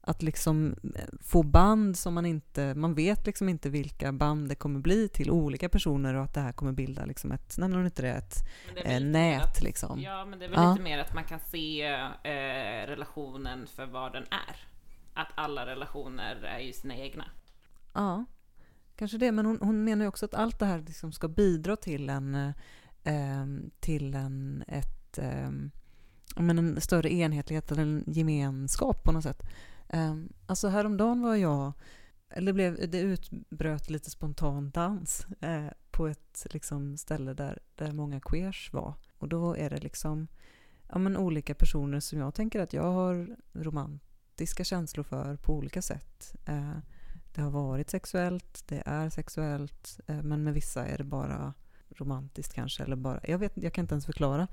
att liksom få band som man inte, man vet liksom inte vilka band det kommer bli till olika personer och att det här kommer bilda liksom ett, nej men inte det, ett det mer nät att- liksom. Ja, men det är väl Ja. lite mer att man kan se eh, relationen för vad den är. Att alla relationer är ju sina egna. Ja, kanske det. Men hon, hon menar ju också att allt det här liksom ska bidra till en, eh, till en, ett, eh, men en större enhetlighet eller en gemenskap på något sätt. Eh, alltså häromdagen var jag, eller blev, det utbröt lite spontan dans eh, på ett liksom, ställe där, där många queers var. Och då är det liksom ja, men olika personer som jag tänker att jag har romantiska känslor för på olika sätt. Eh, det har varit sexuellt, det är sexuellt, eh, men med vissa är det bara romantiskt kanske. Eller bara, jag, vet, jag kan inte ens förklara.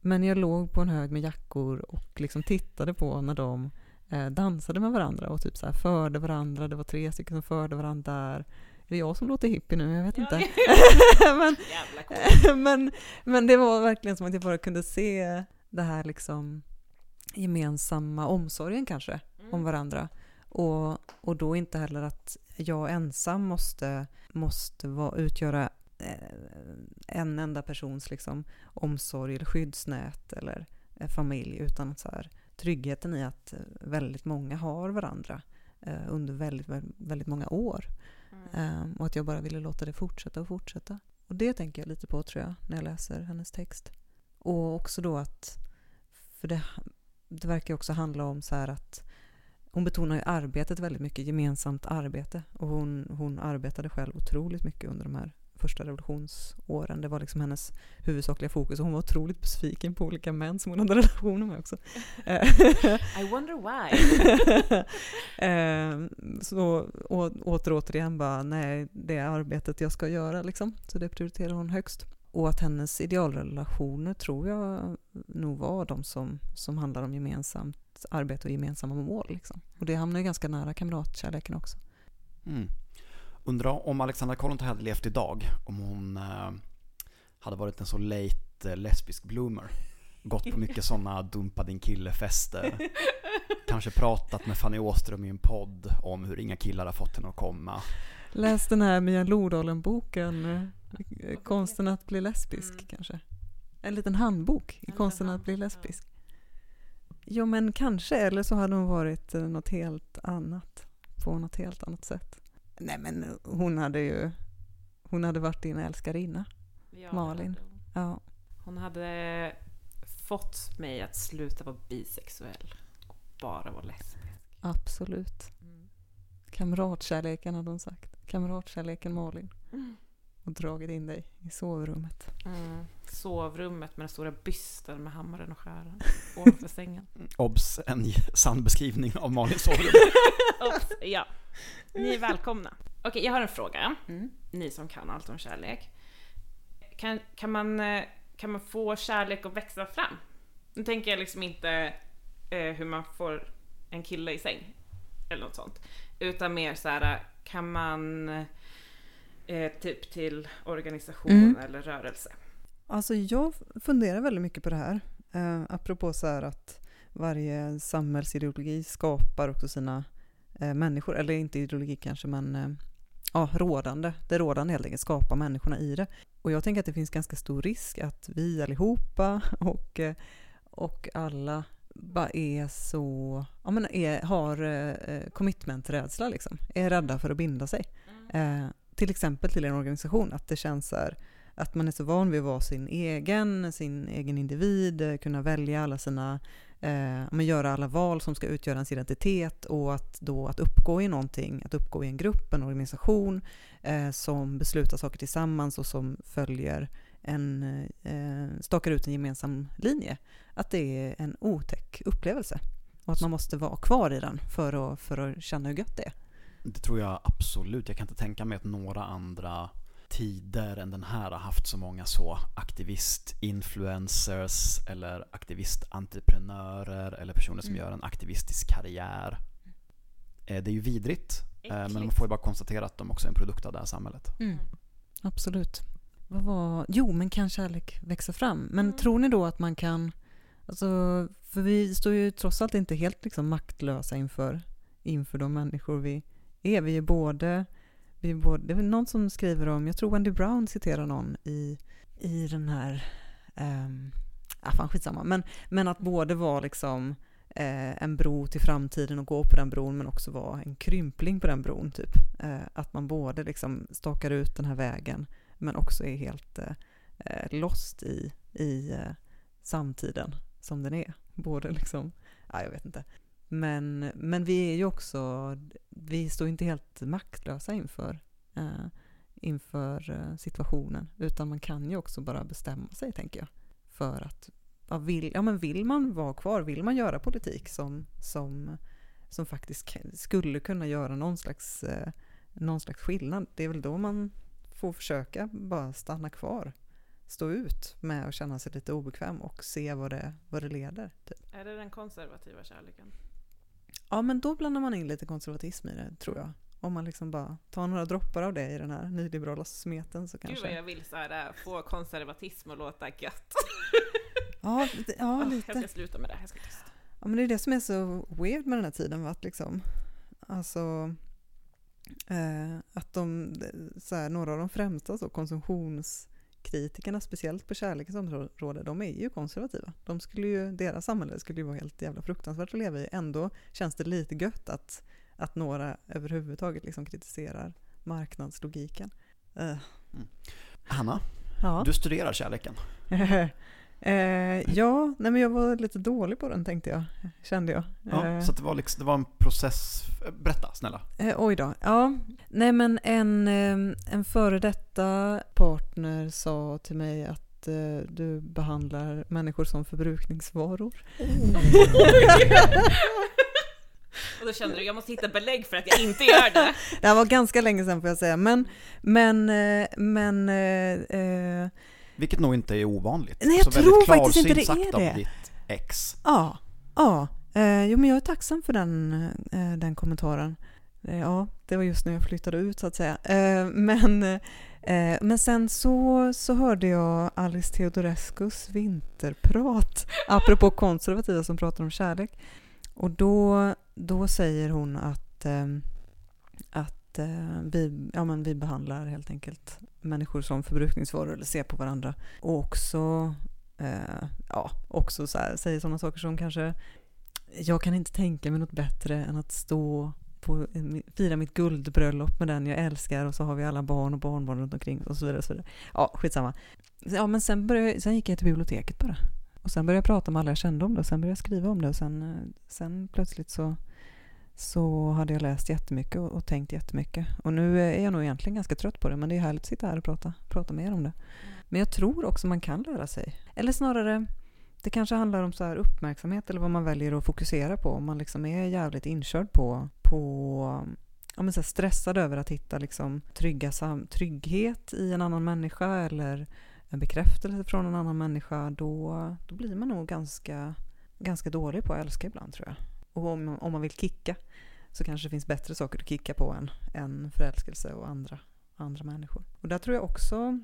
Men jag låg på en hög med jackor och liksom tittade på när de eh, dansade med varandra och typ så här förde varandra. Det var tre stycken som förde varandra där. Är det jag som låter hippie nu? Jag vet Ja, inte. men, men, men det var verkligen som att jag bara kunde se det här liksom gemensamma omsorgen kanske Mm. om varandra. Och, och då inte heller att jag ensam måste, måste vara, utgöra eh, en enda persons liksom, omsorg eller skyddsnät eller eh, familj utan att så här, tryggheten i att eh, väldigt många har varandra eh, under väldigt, väldigt, många år. Mm. Ehm, och att jag bara ville låta det fortsätta och fortsätta. Och det tänker jag lite på tror jag när jag läser hennes text. Och också då att, för det, det verkar också handla om så att hon betonar ju arbetet väldigt mycket, gemensamt arbete. Och hon, hon arbetade själv otroligt mycket under de här första revolutionsåren. Det var liksom hennes huvudsakliga fokus och hon var otroligt besviken på olika män som hon hade relationer med också. I wonder why. eh, så åter återigen bara, nej, det är arbetet jag ska göra liksom. Så det prioriterar hon högst. Och att hennes idealrelationer tror jag nog var de som, som handlar om gemensamt arbete och gemensamma mål. Liksom. Och det hamnar ju ganska nära kamratkärleken också. Mm. Undrar om Alexandra Kollontaj hade levt idag, om hon eh, hade varit en så late eh, lesbisk bloomer. Gått på mycket sådana dumpa din kille-fester. Kanske pratat med Fanny Åström i en podd om hur inga killar har fått henne att komma. Läs den här Mia Lodalen-boken, Konsten att bli lesbisk Mm. kanske. En liten handbok i liten konsten att bli handbok, ja. lesbisk. Jo men kanske, eller så hade hon varit eh, något helt annat. På något helt annat sätt. Nej men hon hade ju, hon hade varit din älskarinna. Ja, Malin. hade hon. Ja. Hon hade fått mig att sluta vara bisexuell och bara vara lesbisk. Absolut. Kamratkärleken hade hon sagt. Kamratkärleken Malin. Mm. Och dragit in dig i sovrummet. Mm. Sovrummet med den stora bysten med hammaren och skäran ovanför sängen. Obs, en sann beskrivning av Malins sovrum. Oops, ja. Ni är välkomna. Okej, jag har en fråga. Mm. Ni som kan allt om kärlek. Kan, kan, man, eh, kan man få kärlek att växa fram? Nu tänker jag liksom inte eh, hur man får en kille i säng. Eller något sånt. Utan mer så här, kan man eh, typ till organisation Mm. eller rörelse? Alltså jag funderar väldigt mycket på det här. Eh, apropå så här att varje samhällsideologi skapar också sina eh, människor, eller inte ideologi kanske men eh, ja, rådande. Det rådande helt enkelt skapar människorna i det. Och jag tänker att det finns ganska stor risk att vi allihopa och, eh, och alla bara är så, ja men är, har eh, commitment-rädsla liksom. Är rädda för att binda sig. Eh, till exempel till en organisation, att det känns så här, att man är så van vid att vara sin egen, sin egen individ, eh, kunna välja alla sina, eh, men göra alla val som ska utgöra ens identitet och att då att uppgå i någonting, att uppgå i en grupp, en organisation eh, som beslutar saker tillsammans och som följer en, eh, stakar ut en gemensam linje. Att det är en otäck upplevelse och att man måste vara kvar i den för att, för att känna hur gött det är. Det tror jag absolut. Jag kan inte tänka mig att några andra tider än den här har haft så många så aktivist-influencers eller aktivist-entreprenörer eller personer som Mm. gör en aktivistisk karriär. Eh, Det är ju vidrigt, eh, men man Äckligt. får ju bara konstatera att de också är en produkt av det här samhället. Mm. Absolut. Vad var... Jo, men kan kärlek växa fram? Men Mm. tror ni då att man kan... Alltså, för vi står ju trots allt inte helt liksom maktlösa inför, inför de människor vi är. Vi är både... Vi är både det är någon som skriver om, jag tror Wendy Brown citerar någon i, i den här... Um, ah, fan skitsamma. Men, men att både vara liksom eh, en bro till framtiden och gå på den bron men också vara en krympling på den bron typ. Eh, att man både liksom stakar ut den här vägen men också är helt eh, lost i, i eh, samtiden som den är. Både liksom, ja jag vet inte. Men, men vi är ju också, vi står inte helt maktlösa inför, eh, inför eh, situationen utan man kan ju också bara bestämma sig tänker jag. För att, ja, vill, ja men vill man vara kvar, vill man göra politik som, som, som faktiskt skulle kunna göra någon slags, eh, någon slags skillnad, det är väl då man får försöka bara stanna kvar, stå ut med att känna sig lite obekväm och se vad det, vad det leder. Typ. Är det den konservativa kärleken? Ja, men då blandar man in lite konservatism i det, tror jag. Om man liksom bara tar några droppar av det i den här nyliberala smeten så Gud kanske... vad jag vill så här, äh, få konservatism att låta gött. Ja, det- ja, Åh, Jag lite. ska sluta med det, jag ska tyst. Ja, men det är det som är så weird med den här tiden. Att, liksom, alltså, eh, att de, så här, några av de främsta så, konsumtionskritikerna, speciellt på kärlekens område, de är ju konservativa. De skulle ju, deras samhälle skulle ju vara helt jävla fruktansvärt att leva i. Ändå känns det lite gött att, att några överhuvudtaget liksom kritiserar marknadslogiken. Eh, Hanna, ja. du studerar kärleken. eh, ja, nej men jag var lite dålig på den tänkte jag, kände jag. Ja, Eh, Så att det, var liksom, det var en process. Berätta snälla. Eh, oj då. Ja. Nej men en, eh, en före detta partner sa till mig att eh, du behandlar människor som förbrukningsvaror. Och då kände du, jag måste hitta belägg för att jag inte gör det. Det här var ganska länge sedan får jag säga. Men, men, eh, men eh, eh, Vilket nog inte är ovanligt. Nej, jag Så tror faktiskt inte det är det. av ditt ex. ja, ja. Eh, jo men jag är tacksam för den, eh, den kommentaren. Eh, ja, det var just när jag flyttade ut så att säga. Eh, men, eh, men sen så, så hörde jag Alice Teodorescus vinterprat, apropå konservativa som pratar om kärlek. Och då, då säger hon att, eh, att eh, vi, ja, men vi behandlar helt enkelt människor som förbrukningsvaror eller ser på varandra. Och också, eh, ja, också så här, säger sådana saker som kanske jag kan inte tänka mig något bättre än att stå på, eh, fira mitt guldbröllop med den jag älskar och så har vi alla barn och barnbarn runt omkring och så vidare. Och så vidare. Ja, skitsamma. Ja, men sen, började, sen gick jag till biblioteket bara. Och sen började jag prata med alla jag kände om det och sen började jag skriva om det och sen, eh, sen plötsligt så, så hade jag läst jättemycket och, och tänkt jättemycket. Och nu är jag nog egentligen ganska trött på det men det är härligt att sitta här och prata, prata mer om det. Men jag tror också man kan lära sig. Eller snarare, det kanske handlar om så här uppmärksamhet eller vad man väljer att fokusera på. Om man liksom är jävligt inkörd på, på ja, men så stressad över att hitta liksom trygga sam- trygghet i en annan människa eller en bekräftelse från en annan människa, då, då blir man nog ganska, ganska dålig på att älska ibland tror jag. Och om, om man vill kicka så kanske det finns bättre saker att kicka på än, än förälskelse och andra, andra människor. Och där tror jag också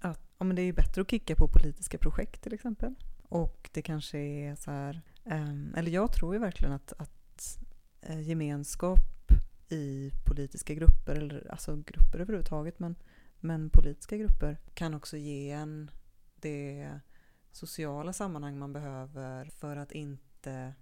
att ja, men det är bättre att kicka på politiska projekt till exempel. Och det kanske är så här, ehm, eller jag tror ju verkligen att, att eh, gemenskap i politiska grupper, eller alltså grupper överhuvudtaget, men, men politiska grupper kan också ge en det sociala sammanhang man behöver för att inte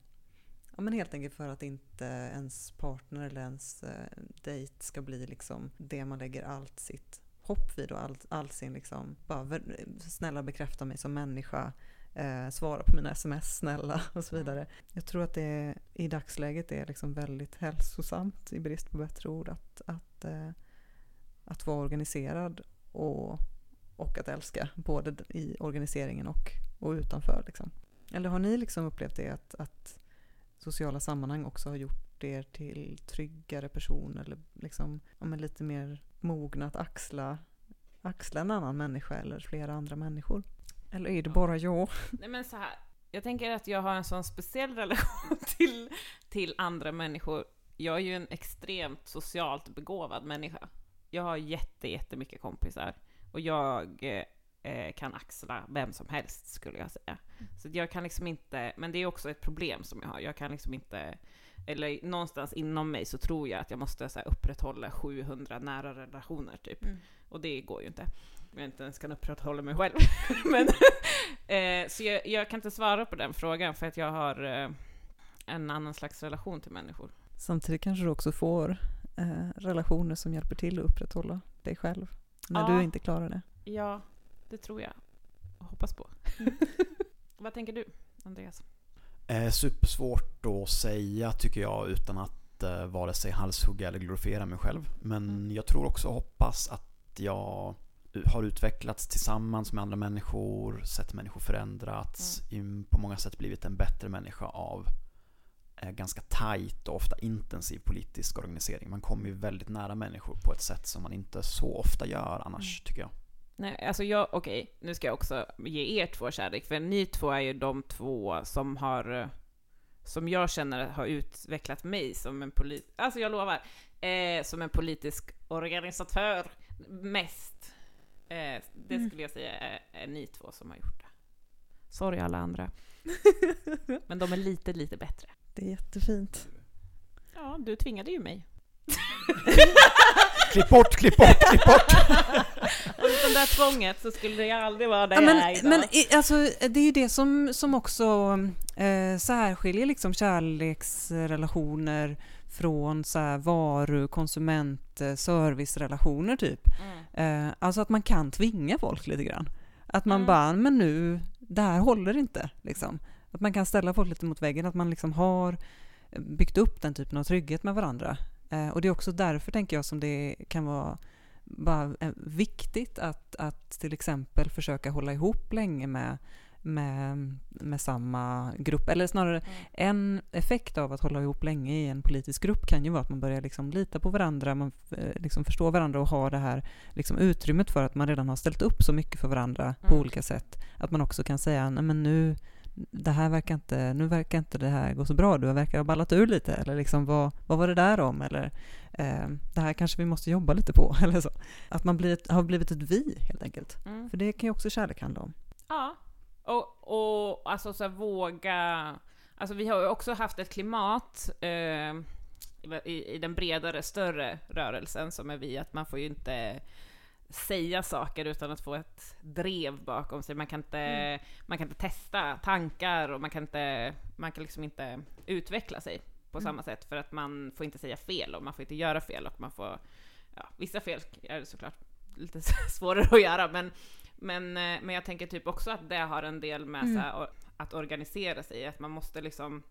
Ja men helt enkelt för att inte ens partner eller ens eh, dejt ska bli liksom det man lägger allt sitt hopp vid och all, all sin liksom, bara snälla bekräfta mig som människa, eh, svara på mina sms snälla och så vidare. Jag tror att det i dagsläget är liksom väldigt hälsosamt i brist på bättre ord att, att, eh, att vara organiserad och, och att älska, både i organiseringen och, och utanför. Liksom. Eller har ni liksom upplevt det att, att sociala sammanhang också har gjort er till tryggare personer eller liksom, ja, lite mer mogna att axla, axla en annan människa eller flera andra människor? Eller är det bara jag? Nej men så här, jag tänker att jag har en sån speciell relation till, till andra människor. Jag är ju en extremt socialt begåvad människa. Jag har jätte, jättemycket kompisar och jag eh, kan axla vem som helst skulle jag säga. Så jag kan liksom inte, men det är också ett problem som jag har. Jag kan liksom inte, eller någonstans inom mig så tror jag att jag måste så här, upprätthålla 700 nära relationer typ. Mm. Och det går ju inte. Jag inte ens kan upprätthålla mig själv. men, eh, så jag, jag, kan inte svara på den frågan för att jag har eh, en annan slags relation till människor. Samtidigt kanske du också får eh, relationer som hjälper till att upprätthålla dig själv när ja. du inte klarar det. Ja, det tror jag. Hoppas på. Mm. Vad tänker du, Andreas? Eh, supersvårt att säga tycker jag utan att eh, vare sig halshugga eller glorifiera mig själv. Men mm. jag tror också och hoppas att jag har utvecklats tillsammans med andra människor, sett människor förändrats, mm. på många sätt blivit en bättre människa av eh, ganska tajt och ofta intensiv politisk organisering. Man kommer ju väldigt nära människor på ett sätt som man inte så ofta gör annars, mm. tycker jag. Nej, alltså jag, okej, okay, nu ska jag också ge er två kärlek, för ni två är ju de två som har, som jag känner har utvecklat mig som en polit, alltså jag lovar, eh, som en politisk organisatör mest. Eh, det mm. skulle jag säga är, är ni två som har gjort det. Sorry alla andra. Men de är lite, lite bättre. Det är jättefint. Ja, du tvingade ju mig. klipp bort, klipp bort, klipp bort! Utan det där tvånget så skulle det aldrig vara det ja, men, jag är idag. Men alltså, det är ju det som, som också eh, särskiljer liksom kärleksrelationer från så här varu, konsument, eh, servicerelationer typ. Mm. Eh, alltså att man kan tvinga folk lite grann. Att man mm. bara, men nu, det här håller inte. Liksom. Att man kan ställa folk lite mot väggen, att man liksom har byggt upp den typen av trygghet med varandra. Eh, och det är också därför, tänker jag, som det kan vara bara eh, viktigt att, att till exempel försöka hålla ihop länge med, med, med samma grupp. Eller snarare, mm. en effekt av att hålla ihop länge i en politisk grupp kan ju vara att man börjar liksom lita på varandra, man eh, liksom förstår varandra och har det här liksom utrymmet för att man redan har ställt upp så mycket för varandra mm. på olika sätt. Att man också kan säga, nej men nu det här verkar inte, nu verkar inte det här gå så bra, du verkar ha ballat ur lite, eller liksom vad, vad var det där om, eller eh, det här kanske vi måste jobba lite på, eller så. Att man blir, har blivit ett vi, helt enkelt. Mm. För det kan ju också kärlek handla om. Ja, och, och alltså så våga, alltså vi har ju också haft ett klimat eh, i, i den bredare, större rörelsen som är vi, att man får ju inte säga saker utan att få ett drev bakom sig. Man kan inte, mm. man kan inte testa tankar och man kan, inte, man kan liksom inte utveckla sig på mm. samma sätt för att man får inte säga fel och man får inte göra fel och man får, ja, vissa fel är det såklart lite svårare att göra men, Men, eh, men jag tänker typ också att det har en del med Mm. så här, att organisera sig, att man måste liksom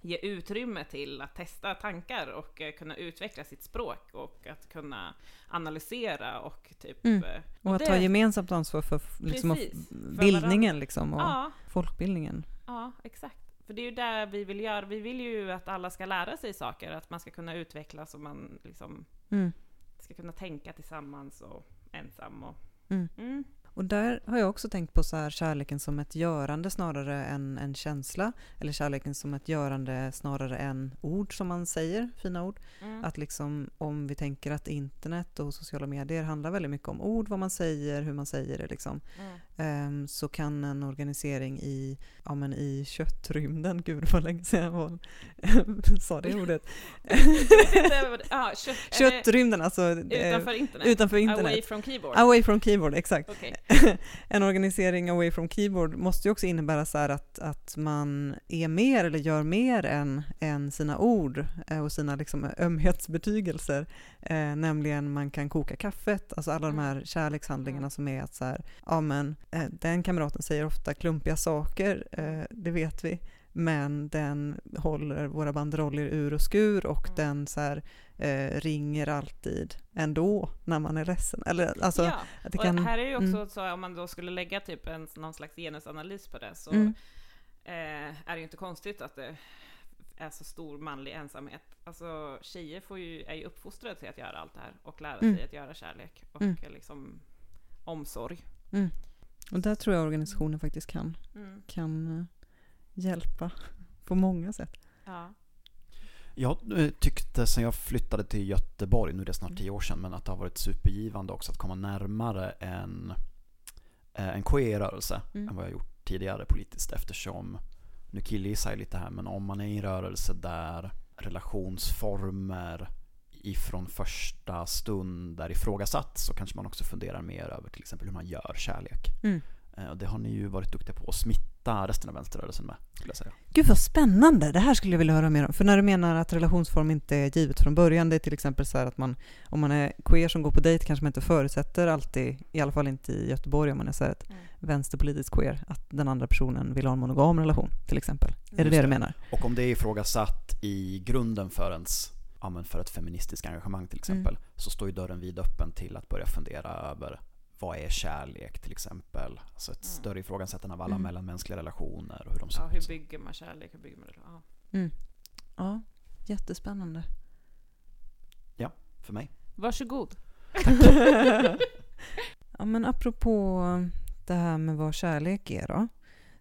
ge utrymme till att testa tankar och eh, kunna utveckla sitt språk och att kunna analysera och typ... Mm. eh, Och att det- ta gemensamt ansvar för liksom, Precis, för bildningen liksom, och Ja, folkbildningen. ja, exakt. För det är ju det vi vill göra. Vi vill ju att alla ska lära sig saker, att man ska kunna utvecklas och man liksom Mm. ska kunna tänka tillsammans och ensam och... Mm. Och där har jag också tänkt på så här, kärleken som ett görande snarare än en känsla. Eller kärleken som ett görande snarare än ord som man säger, fina ord. Mm. Att liksom om vi tänker att internet och sociala medier handlar väldigt mycket om ord, vad man säger, hur man säger det liksom. Mm. Ehm, så kan en organisering i, ja, men i köttrymden, gud vad länge sedan jag var, sa det ordet. ja, kött, Köttrymden, alltså eh, utanför internet? utanför internet. Away from keyboard? Away from keyboard, exakt. Okej. en organisering away from keyboard måste ju också innebära så att, att man är mer eller gör mer än, än sina ord eh, och sina liksom ömhetsbetygelser. Eh, nämligen man kan koka kaffet, alltså alla de Mm. här kärlekshandlingarna som är att så här, ja men eh, den kamraten säger ofta klumpiga saker, eh, det vet vi. Men den håller våra banderoller ur och skur och Mm. den så här, eh, ringer alltid ändå när man är ledsen. Eller, alltså, ja, att det och kan, här är ju också mm. så om man då skulle lägga typ en, någon slags genusanalys på det så Mm. eh, är det ju inte konstigt att det är så stor manlig ensamhet. Alltså tjejer får ju, är ju uppfostrade till att göra allt det här och lära Mm. sig att göra kärlek och Mm. eh, liksom omsorg. Och där tror jag organisationen faktiskt kan, Mm. kan eh, hjälpa på många sätt. Ja. Jag eh, tyckte sen jag flyttade till Göteborg, nu är det snart tio år sedan, men att det har varit supergivande också att komma närmare en, eh, en queer-rörelse Mm. än vad jag gjort tidigare politiskt eftersom, nu killgissar jag lite här, men om man är i en rörelse där relationsformer ifrån första stund är ifrågasatt så kanske man också funderar mer över till exempel hur man gör kärlek. Mm. Eh, Och det har ni ju varit duktiga på att smitta resten av vänsterrörelsen med, skulle jag säga. Gud vad spännande, det här skulle jag vilja höra mer om. För när du menar att relationsform inte är givet från början, det är till exempel så här att man, om man är queer som går på dejt kanske man inte förutsätter alltid, i alla fall inte i Göteborg om man är så här ett Mm. vänsterpolitisk queer, att den andra personen vill ha en monogam relation till exempel. Är det Just det du menar? Och om det är ifrågasatt i grunden för ens ja, för ett feministiskt engagemang till exempel, så står ju dörren vid öppen till att börja fundera över vad är kärlek till exempel? Alltså ett Mm. större ifrågasättande av alla Mm. mellanmänskliga relationer och hur de ser ja, hur bygger man kärlek? Hur bygger man relation? Ja. Ja, jättespännande. För mig. Varsågod. ja, men apropå det här med vad kärlek är då,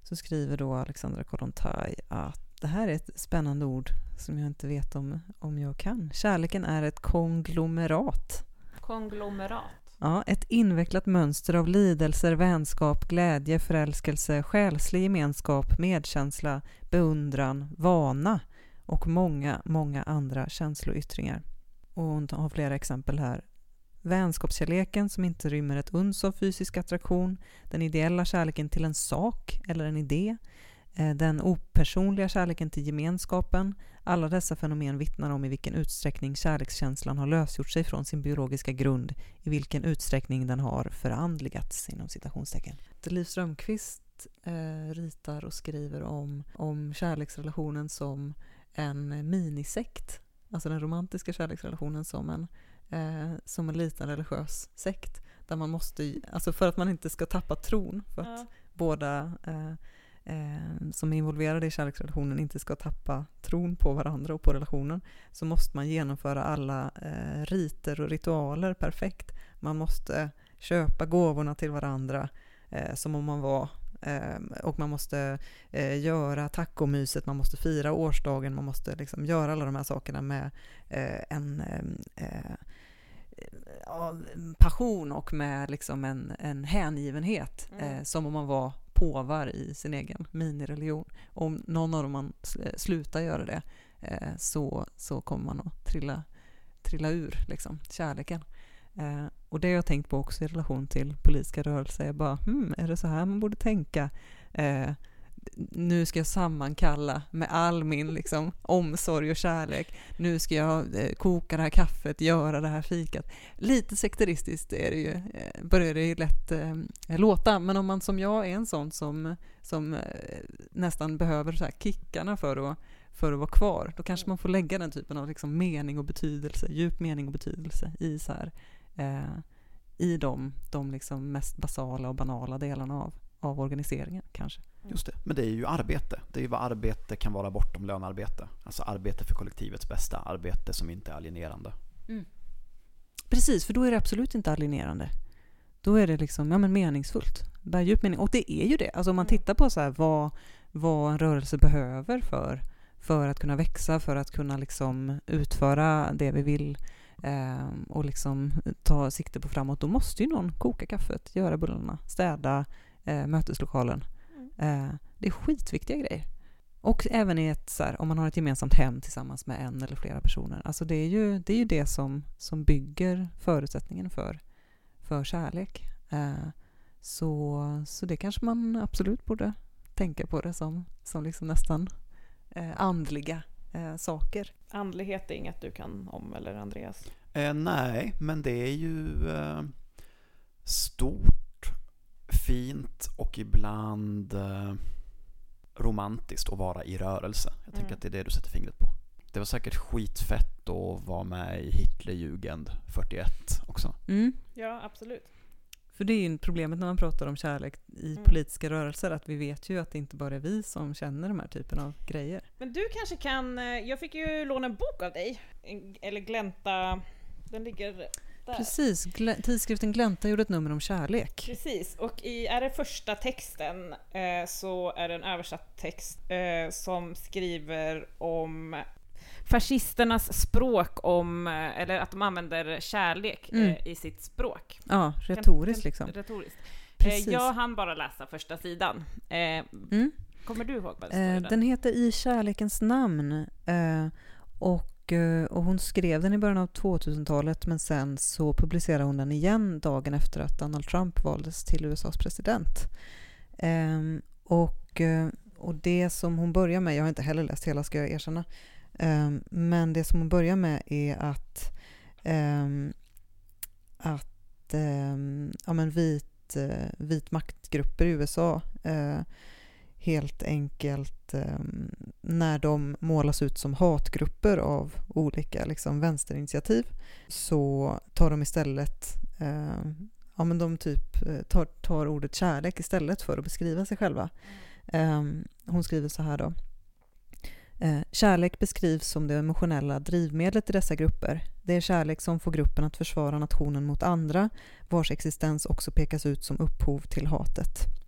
så skriver då Alexandra Kollontaj att det här är ett spännande ord som jag inte vet om, om jag kan. Kärleken är ett konglomerat. Konglomerat. Ja, ett invecklat mönster av lidelser, vänskap, glädje, förälskelse, själslig gemenskap, medkänsla, beundran, vana och många, många andra känsloyttringar. Och hon har flera exempel här. Vänskapskärleken som inte rymmer ett uns av fysisk attraktion, den ideella kärleken till en sak eller en idé, den opersonliga kärleken till gemenskapen. Alla dessa fenomen vittnar om i vilken utsträckning kärlekskänslan har lösgjort sig från sin biologiska grund, i vilken utsträckning den har förandligats inom citationstecken. Liv Strömquist eh, ritar och skriver om, om kärleksrelationen som en minisekt, alltså den romantiska kärleksrelationen som en, eh, som en liten religiös sekt, där man måste, alltså för att man inte ska tappa tron, för att Ja. båda eh, eh, som är involverade i kärleksrelationen inte ska tappa tron på varandra och på relationen så måste man genomföra alla eh, riter och ritualer perfekt. Man måste köpa gåvorna till varandra eh, som om man var eh, och man måste eh, göra tacomyset, man måste fira årsdagen, man måste liksom göra alla de här sakerna med eh, en eh, eh, passion och med liksom en, en hängivenhet Mm. som om man var påvar i sin egen minireligion. Om någon av dem man slutar göra det eh, så, så kommer man att trilla, trilla ur liksom, kärleken. Eh, och det har jag tänkt på också i relation till politiska rörelser. Jag bara, hmm, är det så här man borde tänka? Eh, nu ska jag sammankalla med all min liksom, omsorg och kärlek. Nu ska jag eh, koka det här kaffet, göra det här fikat. Lite sekteristiskt är det ju, eh, börjar det ju lätt eh, låta, men om man som jag är en sån som, som eh, nästan behöver så här kickarna för att, för att vara kvar, då kanske man får lägga den typen av liksom mening och betydelse, djup mening och betydelse i, så här, eh, i de, de liksom mest basala och banala delarna av, av organiseringen kanske. Just det, men det är ju arbete. Det är ju vad arbete kan vara bortom lönearbete. Alltså arbete för kollektivets bästa, arbete som inte är alienerande. Mm. Precis, för då är det absolut inte alienerande. Då är det liksom, ja, men meningsfullt. Bär djup mening. Och det är ju det. Alltså om man tittar på så här, vad, vad en rörelse behöver för, för att kunna växa, för att kunna liksom utföra det vi vill eh, och liksom ta sikte på framåt, då måste ju någon koka kaffet, göra bullarna, städa eh, möteslokalen. Eh, det är skitviktiga grejer. Och även i ett, så här, om man har ett gemensamt hem tillsammans med en eller flera personer. Alltså det är ju det, är ju det som, som bygger förutsättningen för, för kärlek. Eh, så, så det kanske man absolut borde tänka på det som, som liksom nästan eh, andliga eh, saker. Andlighet är inget du kan om eller Andreas? Eh, nej, men det är ju eh, stort, fint och ibland eh, romantiskt att vara i rörelse. Jag tänker Mm. att det är det du sätter fingret på. Det var säkert skitfett att vara med i Hitlerjugend 41 också. Mm. Ja, absolut. För det är ju problemet när man pratar om kärlek i Mm. politiska rörelser, att vi vet ju att det inte bara är vi som känner de här typen av grejer. Men du kanske kan, eh, jag fick ju låna en bok av dig, eller glänta, den ligger där. Precis, Gl- tidskriften Glänta gjorde ett nummer om kärlek. Precis, och i, är det första texten eh, så är det en översatt text eh, som skriver om fascisternas språk om, eh, eller att de använder kärlek Mm. eh, i sitt språk. Ja, retoriskt liksom. Retoriskt. Eh, Precis. jag hann bara läsa första sidan. Eh, Mm. kommer du ihåg vad det står i den? den heter I kärlekens namn och, Eh, och hon skrev den i början av 2000-talet men sen så publicerade hon den igen dagen efter att Donald Trump valdes till USAs president. Ehm, och, eh, och det som hon börjar med, jag har inte heller läst hela ska jag erkänna, ehm, men det som hon börjar med är att, ehm, att ja, men vit, eh, vit maktgrupper i USA helt enkelt eh, när de målas ut som hatgrupper av olika liksom, vänsterinitiativ så tar de istället eh, ja, men de typ eh, tar, tar ordet kärlek istället för att beskriva sig själva. Eh, hon skriver så här då. Eh, kärlek beskrivs som det emotionella drivmedlet i dessa grupper. Det är kärlek som får gruppen att försvara nationen mot andra, vars existens också pekas ut som upphov till hatet.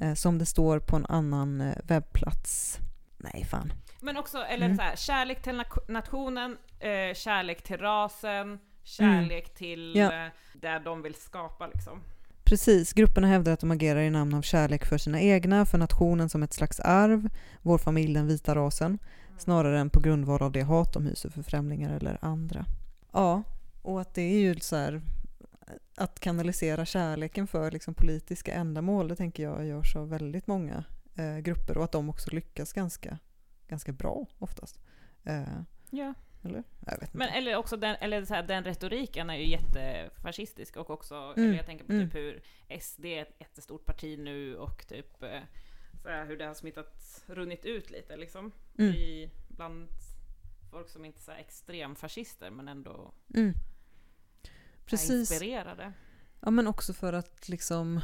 Eh, Som det står på en annan eh, webbplats. Nej, fan. Men också, eller Mm. så här, kärlek till nationen, eh, kärlek till rasen, kärlek till Mm. Ja. eh, där de vill skapa liksom. Precis, grupperna hävdar att de agerar i namn av kärlek för sina egna, för nationen som ett slags arv, vår familj, den vita rasen, snarare än på grundval av det hat de hyser för främlingar eller andra. Ja, och att det är ju så här, att kanalisera kärleken för liksom politiska ändamål, det tänker jag görs av väldigt många eh, grupper och att de också lyckas ganska, ganska bra oftast. Eh, Ja. eller? Jag vet inte. Men eller också den, eller så här, den retoriken är ju jättefascistisk och också, Mm, eller jag tänker på mm. typ hur SD är ett jättestort parti nu och typ eh, så här, hur det har smittat, runnit ut lite liksom. Mm. I, bland folk som inte är extremfascister men ändå Mm. Precis. inspirerade. Ja, men också för att liksom...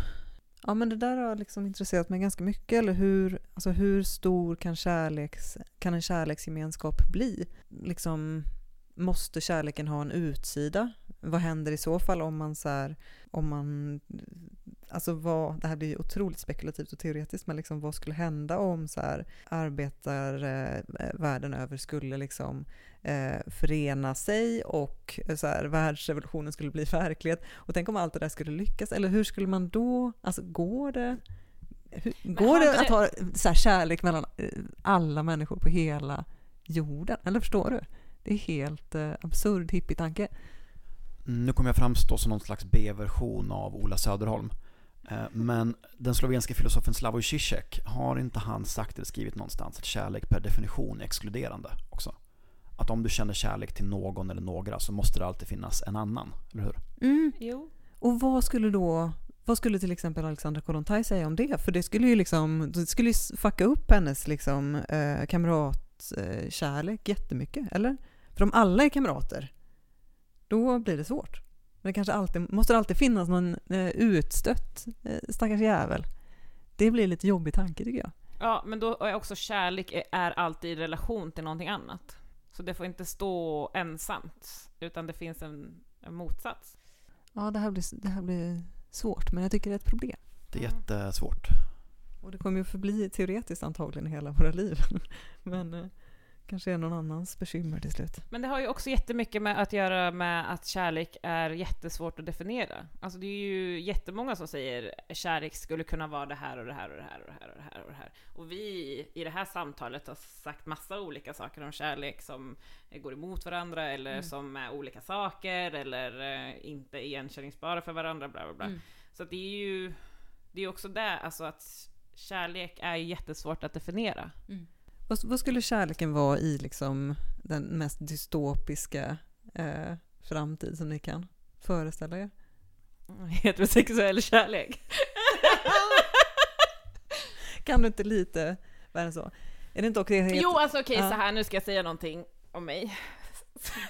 Ja, men det där har liksom intresserat mig ganska mycket. Eller hur, alltså hur stor kan, kärleks, kan en kärleksgemenskap bli? Liksom, måste kärleken ha en utsida? Vad händer i så fall om man så här, om man, alltså vad, det här blir ju otroligt spekulativt och teoretiskt, men liksom vad skulle hända om så här arbetarvärlden över skulle liksom eh, förena sig och eh, så här, världsrevolutionen skulle bli verklighet. Och tänk om allt det där skulle lyckas, eller hur skulle man då, alltså går det, hur, går det att ha så här, kärlek mellan eh, alla människor på hela jorden? Eller förstår du? Det är helt eh, absurd hippietanke. Nu kommer jag framstå som någon slags B-version av Ola Söderholm. Eh, Men den slovenska filosofen Slavoj Žižek, har inte han sagt eller skrivit någonstans att kärlek per definition är exkluderande också? Att om du känner kärlek till någon eller några så måste det alltid finnas en annan, eller hur? Mm. Jo. Och vad skulle då vad skulle till exempel Alexandra Kollontaj säga om det? För det skulle ju liksom, det skulle ju fucka upp hennes liksom, eh, kamratkärlek jättemycket, eller? För om alla är kamrater, då blir det svårt. Men det kanske alltid, måste det alltid finnas någon eh, utstött eh, stackars jävel. Det blir lite jobbig tanke tycker jag. Ja, men då är också kärlek är- är alltid i relation till någonting annat. Så det får inte stå ensamt, utan det finns en, en motsats. Ja, det här, blir, det här blir svårt, men jag tycker det är ett problem. Det är Mm. jättesvårt. Och det kommer ju förbli teoretiskt antagligen hela våra liv. men eh, kanske är någon annans bekymmer till slut. Men det har ju också jättemycket med att göra med att kärlek är jättesvårt att definiera. Alltså det är ju jättemånga som säger kärlek skulle kunna vara det här och det här och det här och det här och det här och det här. Och vi i det här samtalet har sagt massa olika saker om kärlek som går emot varandra eller Mm. som är olika saker eller eh, inte igenkänningsbara för varandra, bla bla bla. Mm. Så det är ju det är också det, alltså att kärlek är jättesvårt att definiera. Vad, vad skulle kärleken vara i liksom den mest dystopiska eh, framtid som ni kan föreställa er? Heterosexuell kärlek. Kan du inte lite värre än så? Är det inte också helt... Jo, alltså okej, Ja. så här nu ska jag säga någonting om mig.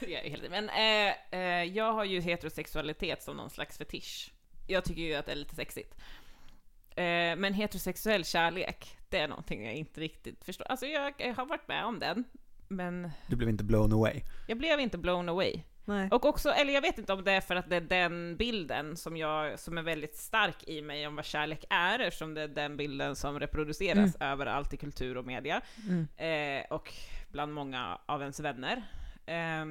Men eh, eh, jag har ju heterosexualitet som någon slags fetisch. Jag tycker ju att det är lite sexigt. Eh, men heterosexuell kärlek, det är någonting jag inte riktigt förstår. Alltså jag, jag har varit med om den, men Du blev inte blown away. jag blev inte blown away. Nej. Och också, eller jag vet inte om det är för att det är den bilden som, jag, som är väldigt stark i mig om vad kärlek är, eftersom det är den bilden som reproduceras överallt i kultur och media, Mm. eh, och bland många av ens vänner. Eh,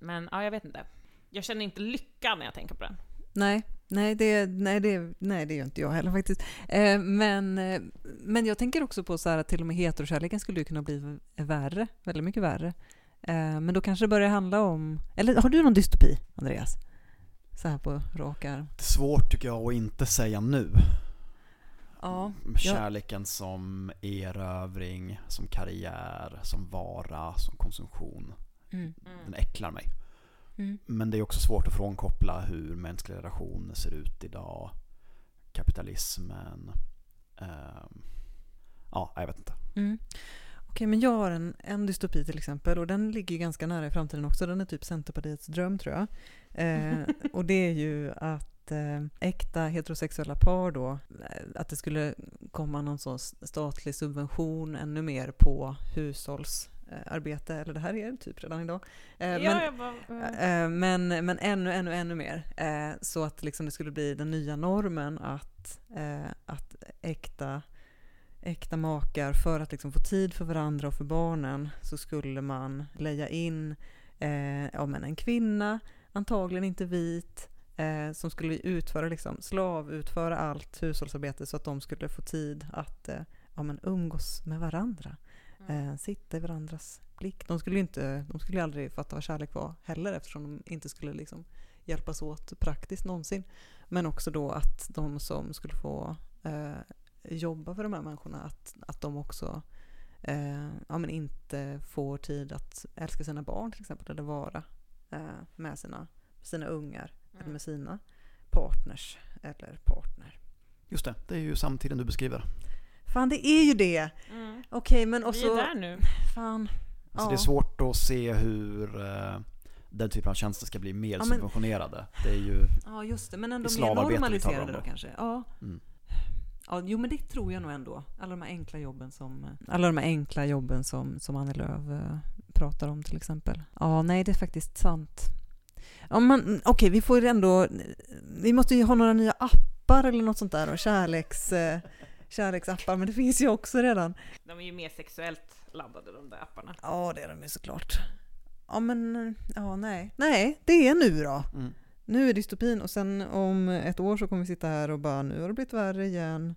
men ja, jag vet inte. Jag känner inte lycka när jag tänker på den. Nej, nej, det, nej, det, nej, det gör inte jag heller faktiskt. Eh, men, eh, men jag tänker också på så här att till och med heterokärleken skulle ju kunna bli värre, väldigt mycket värre. Eh, men då kanske det börjar handla om... Eller har du någon dystopi, Andreas? Så här på rak arm. Det är svårt tycker jag att inte säga nu. Ja. Kärleken som erövring, som karriär, som vara, som konsumtion. Mm. Den äcklar mig. Mm. Men det är också svårt att frånkoppla hur mänskliga relationer ser ut idag. Kapitalismen. ehm, ja, jag vet inte. Mm. Okej, men jag har en, en dystopi till exempel och den ligger ju ganska nära i framtiden också. Den är typ Centerpartiets dröm tror jag. Eh, och det är ju att eh, äkta heterosexuella par då, eh, att det skulle komma någon sorts statlig subvention ännu mer på hushållsarbete, eller det här är det typ redan idag. Eh, ja, men, bara, eh, Eh, Men, men ännu, ännu, ännu mer. Eh, Så att liksom det skulle bli den nya normen att, eh, att äkta, äkta makar, för att liksom få tid för varandra och för barnen, så skulle man leja in eh, ja, men en kvinna, antagligen inte vit, eh, som skulle utföra, liksom, slavutföra allt hushållsarbete så att de skulle få tid att eh, ja, men umgås med varandra. Eh, sitta i varandras blick. De skulle ju inte, de skulle aldrig fatta vad kärlek var heller eftersom de inte skulle liksom hjälpas åt praktiskt någonsin. Men också då att de som skulle få eh, jobba för de här människorna, att, att de också eh, ja, men inte får tid att älska sina barn till exempel, eller vara eh, med sina, sina ungar eller med sina partners eller partner. Just det, det är ju samtiden du beskriver. Fan, det är ju det! mm. Okej, men och Vi så... är där nu. Fan. Alltså Ja. Det är svårt att se hur eh, den typen av tjänster ska bli mer Ja, men- subventionerade. Det är ju, Ja, just det. Men ändå mer vi normaliserade då kanske. Ja. Mm. ja. Jo, men det tror jag nog ändå. Alla de här enkla jobben som, alla de här enkla jobben som, som Annie Lööf eh, pratar om till exempel. Ja, nej, det är faktiskt sant. Ja, okej, vi får ändå... Vi måste ju ha några nya appar eller något sånt där och kärleks... Kärleksappar, men det finns ju också redan. De är ju mer sexuellt laddade de där apparna. Ja, det är de ju såklart. Ja, men... Ja, nej. Nej, det är nu då. mm. Nu är dystopin och sen om ett år så kommer vi sitta här och bara nu har det blivit värre igen.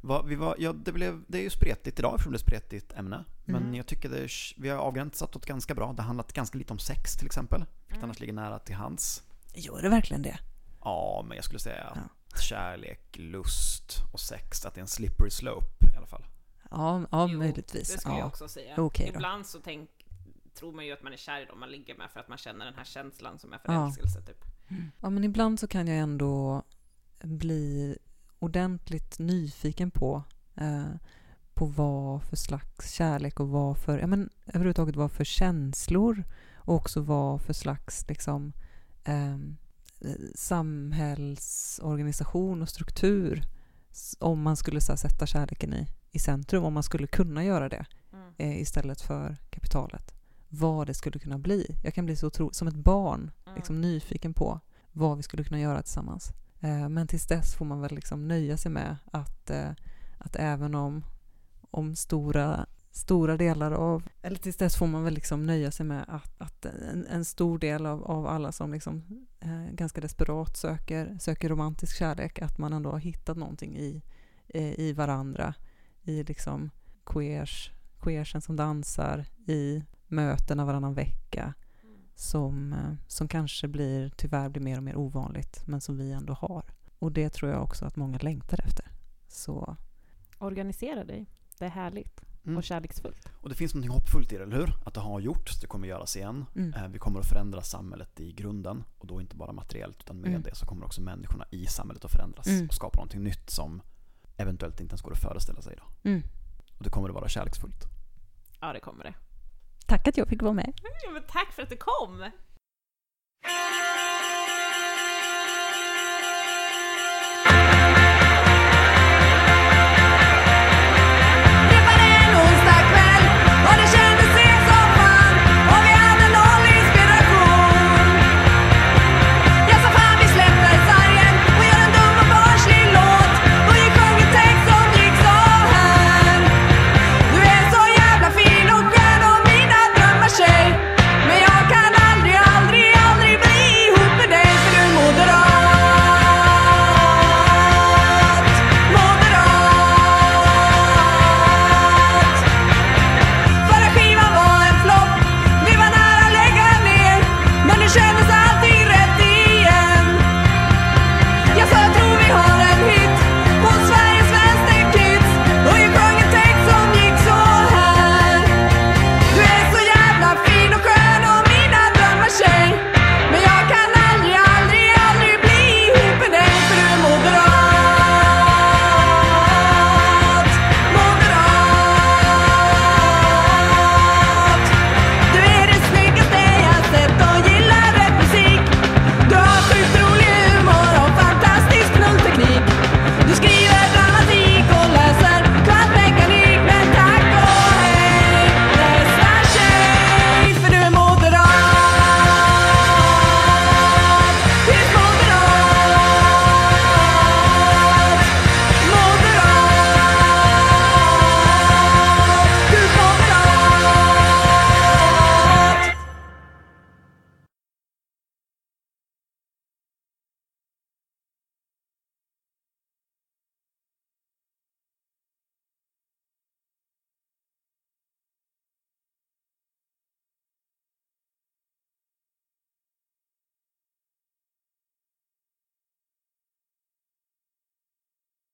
Va, vi var, ja, det, blev, det är ju spretigt idag eftersom det är spretigt ämne. Men Mm. jag tycker det, vi har avgränsat åt ganska bra. Det har handlat ganska lite om sex till exempel. Vilket Mm. annars ligger nära till hands. Gör det verkligen det? Ja, men jag skulle säga Ja. Kärlek, lust och sex, att det är en slippery slope i alla fall. Ja, ja Jo, möjligtvis. Det skulle jag Ja. också säga. Då. Ibland så tänk, tror man ju att man är kär i dem man ligger med för att man känner den här känslan som är förälskelse typ. ja, men ibland så kan jag ändå bli ordentligt nyfiken på eh, på vad för slags kärlek och vad för, ja men överhuvudtaget vad för känslor och också vad för slags liksom eh, samhällsorganisation och struktur om man skulle så här, sätta kärleken i, i centrum, om man skulle kunna göra det Mm. eh, istället för kapitalet. Vad det skulle kunna bli. Jag kan bli så otro, som ett barn Mm. liksom, nyfiken på vad vi skulle kunna göra tillsammans. Eh, men tills dess får man väl liksom nöja sig med att, eh, att även om, om stora, stora delar av... Eller tills dess får man väl liksom nöja sig med att, att en, en stor del av, av alla som liksom, eh, ganska desperat söker, söker romantisk kärlek, att man ändå har hittat någonting i, eh, i varandra. I liksom queers, queersen som dansar, i mötena varannan vecka som, eh, som kanske blir, tyvärr blir mer och mer ovanligt, men som vi ändå har. Och det tror jag också att många längtar efter. Så Organisera dig. Det är härligt Mm. och kärleksfullt. Och det finns något hoppfullt i det, eller hur? Att det har gjorts, det kommer göras igen. mm. Eh, Vi kommer att förändra samhället i grunden och då inte bara materiellt utan med Mm. det så kommer också människorna i samhället att förändras Mm. och skapa någonting nytt som eventuellt inte ens går att föreställa sig idag. Mm. Och det kommer att vara kärleksfullt. Ja, det kommer det. Tack att jag fick vara med. Ja, men tack för att du kom!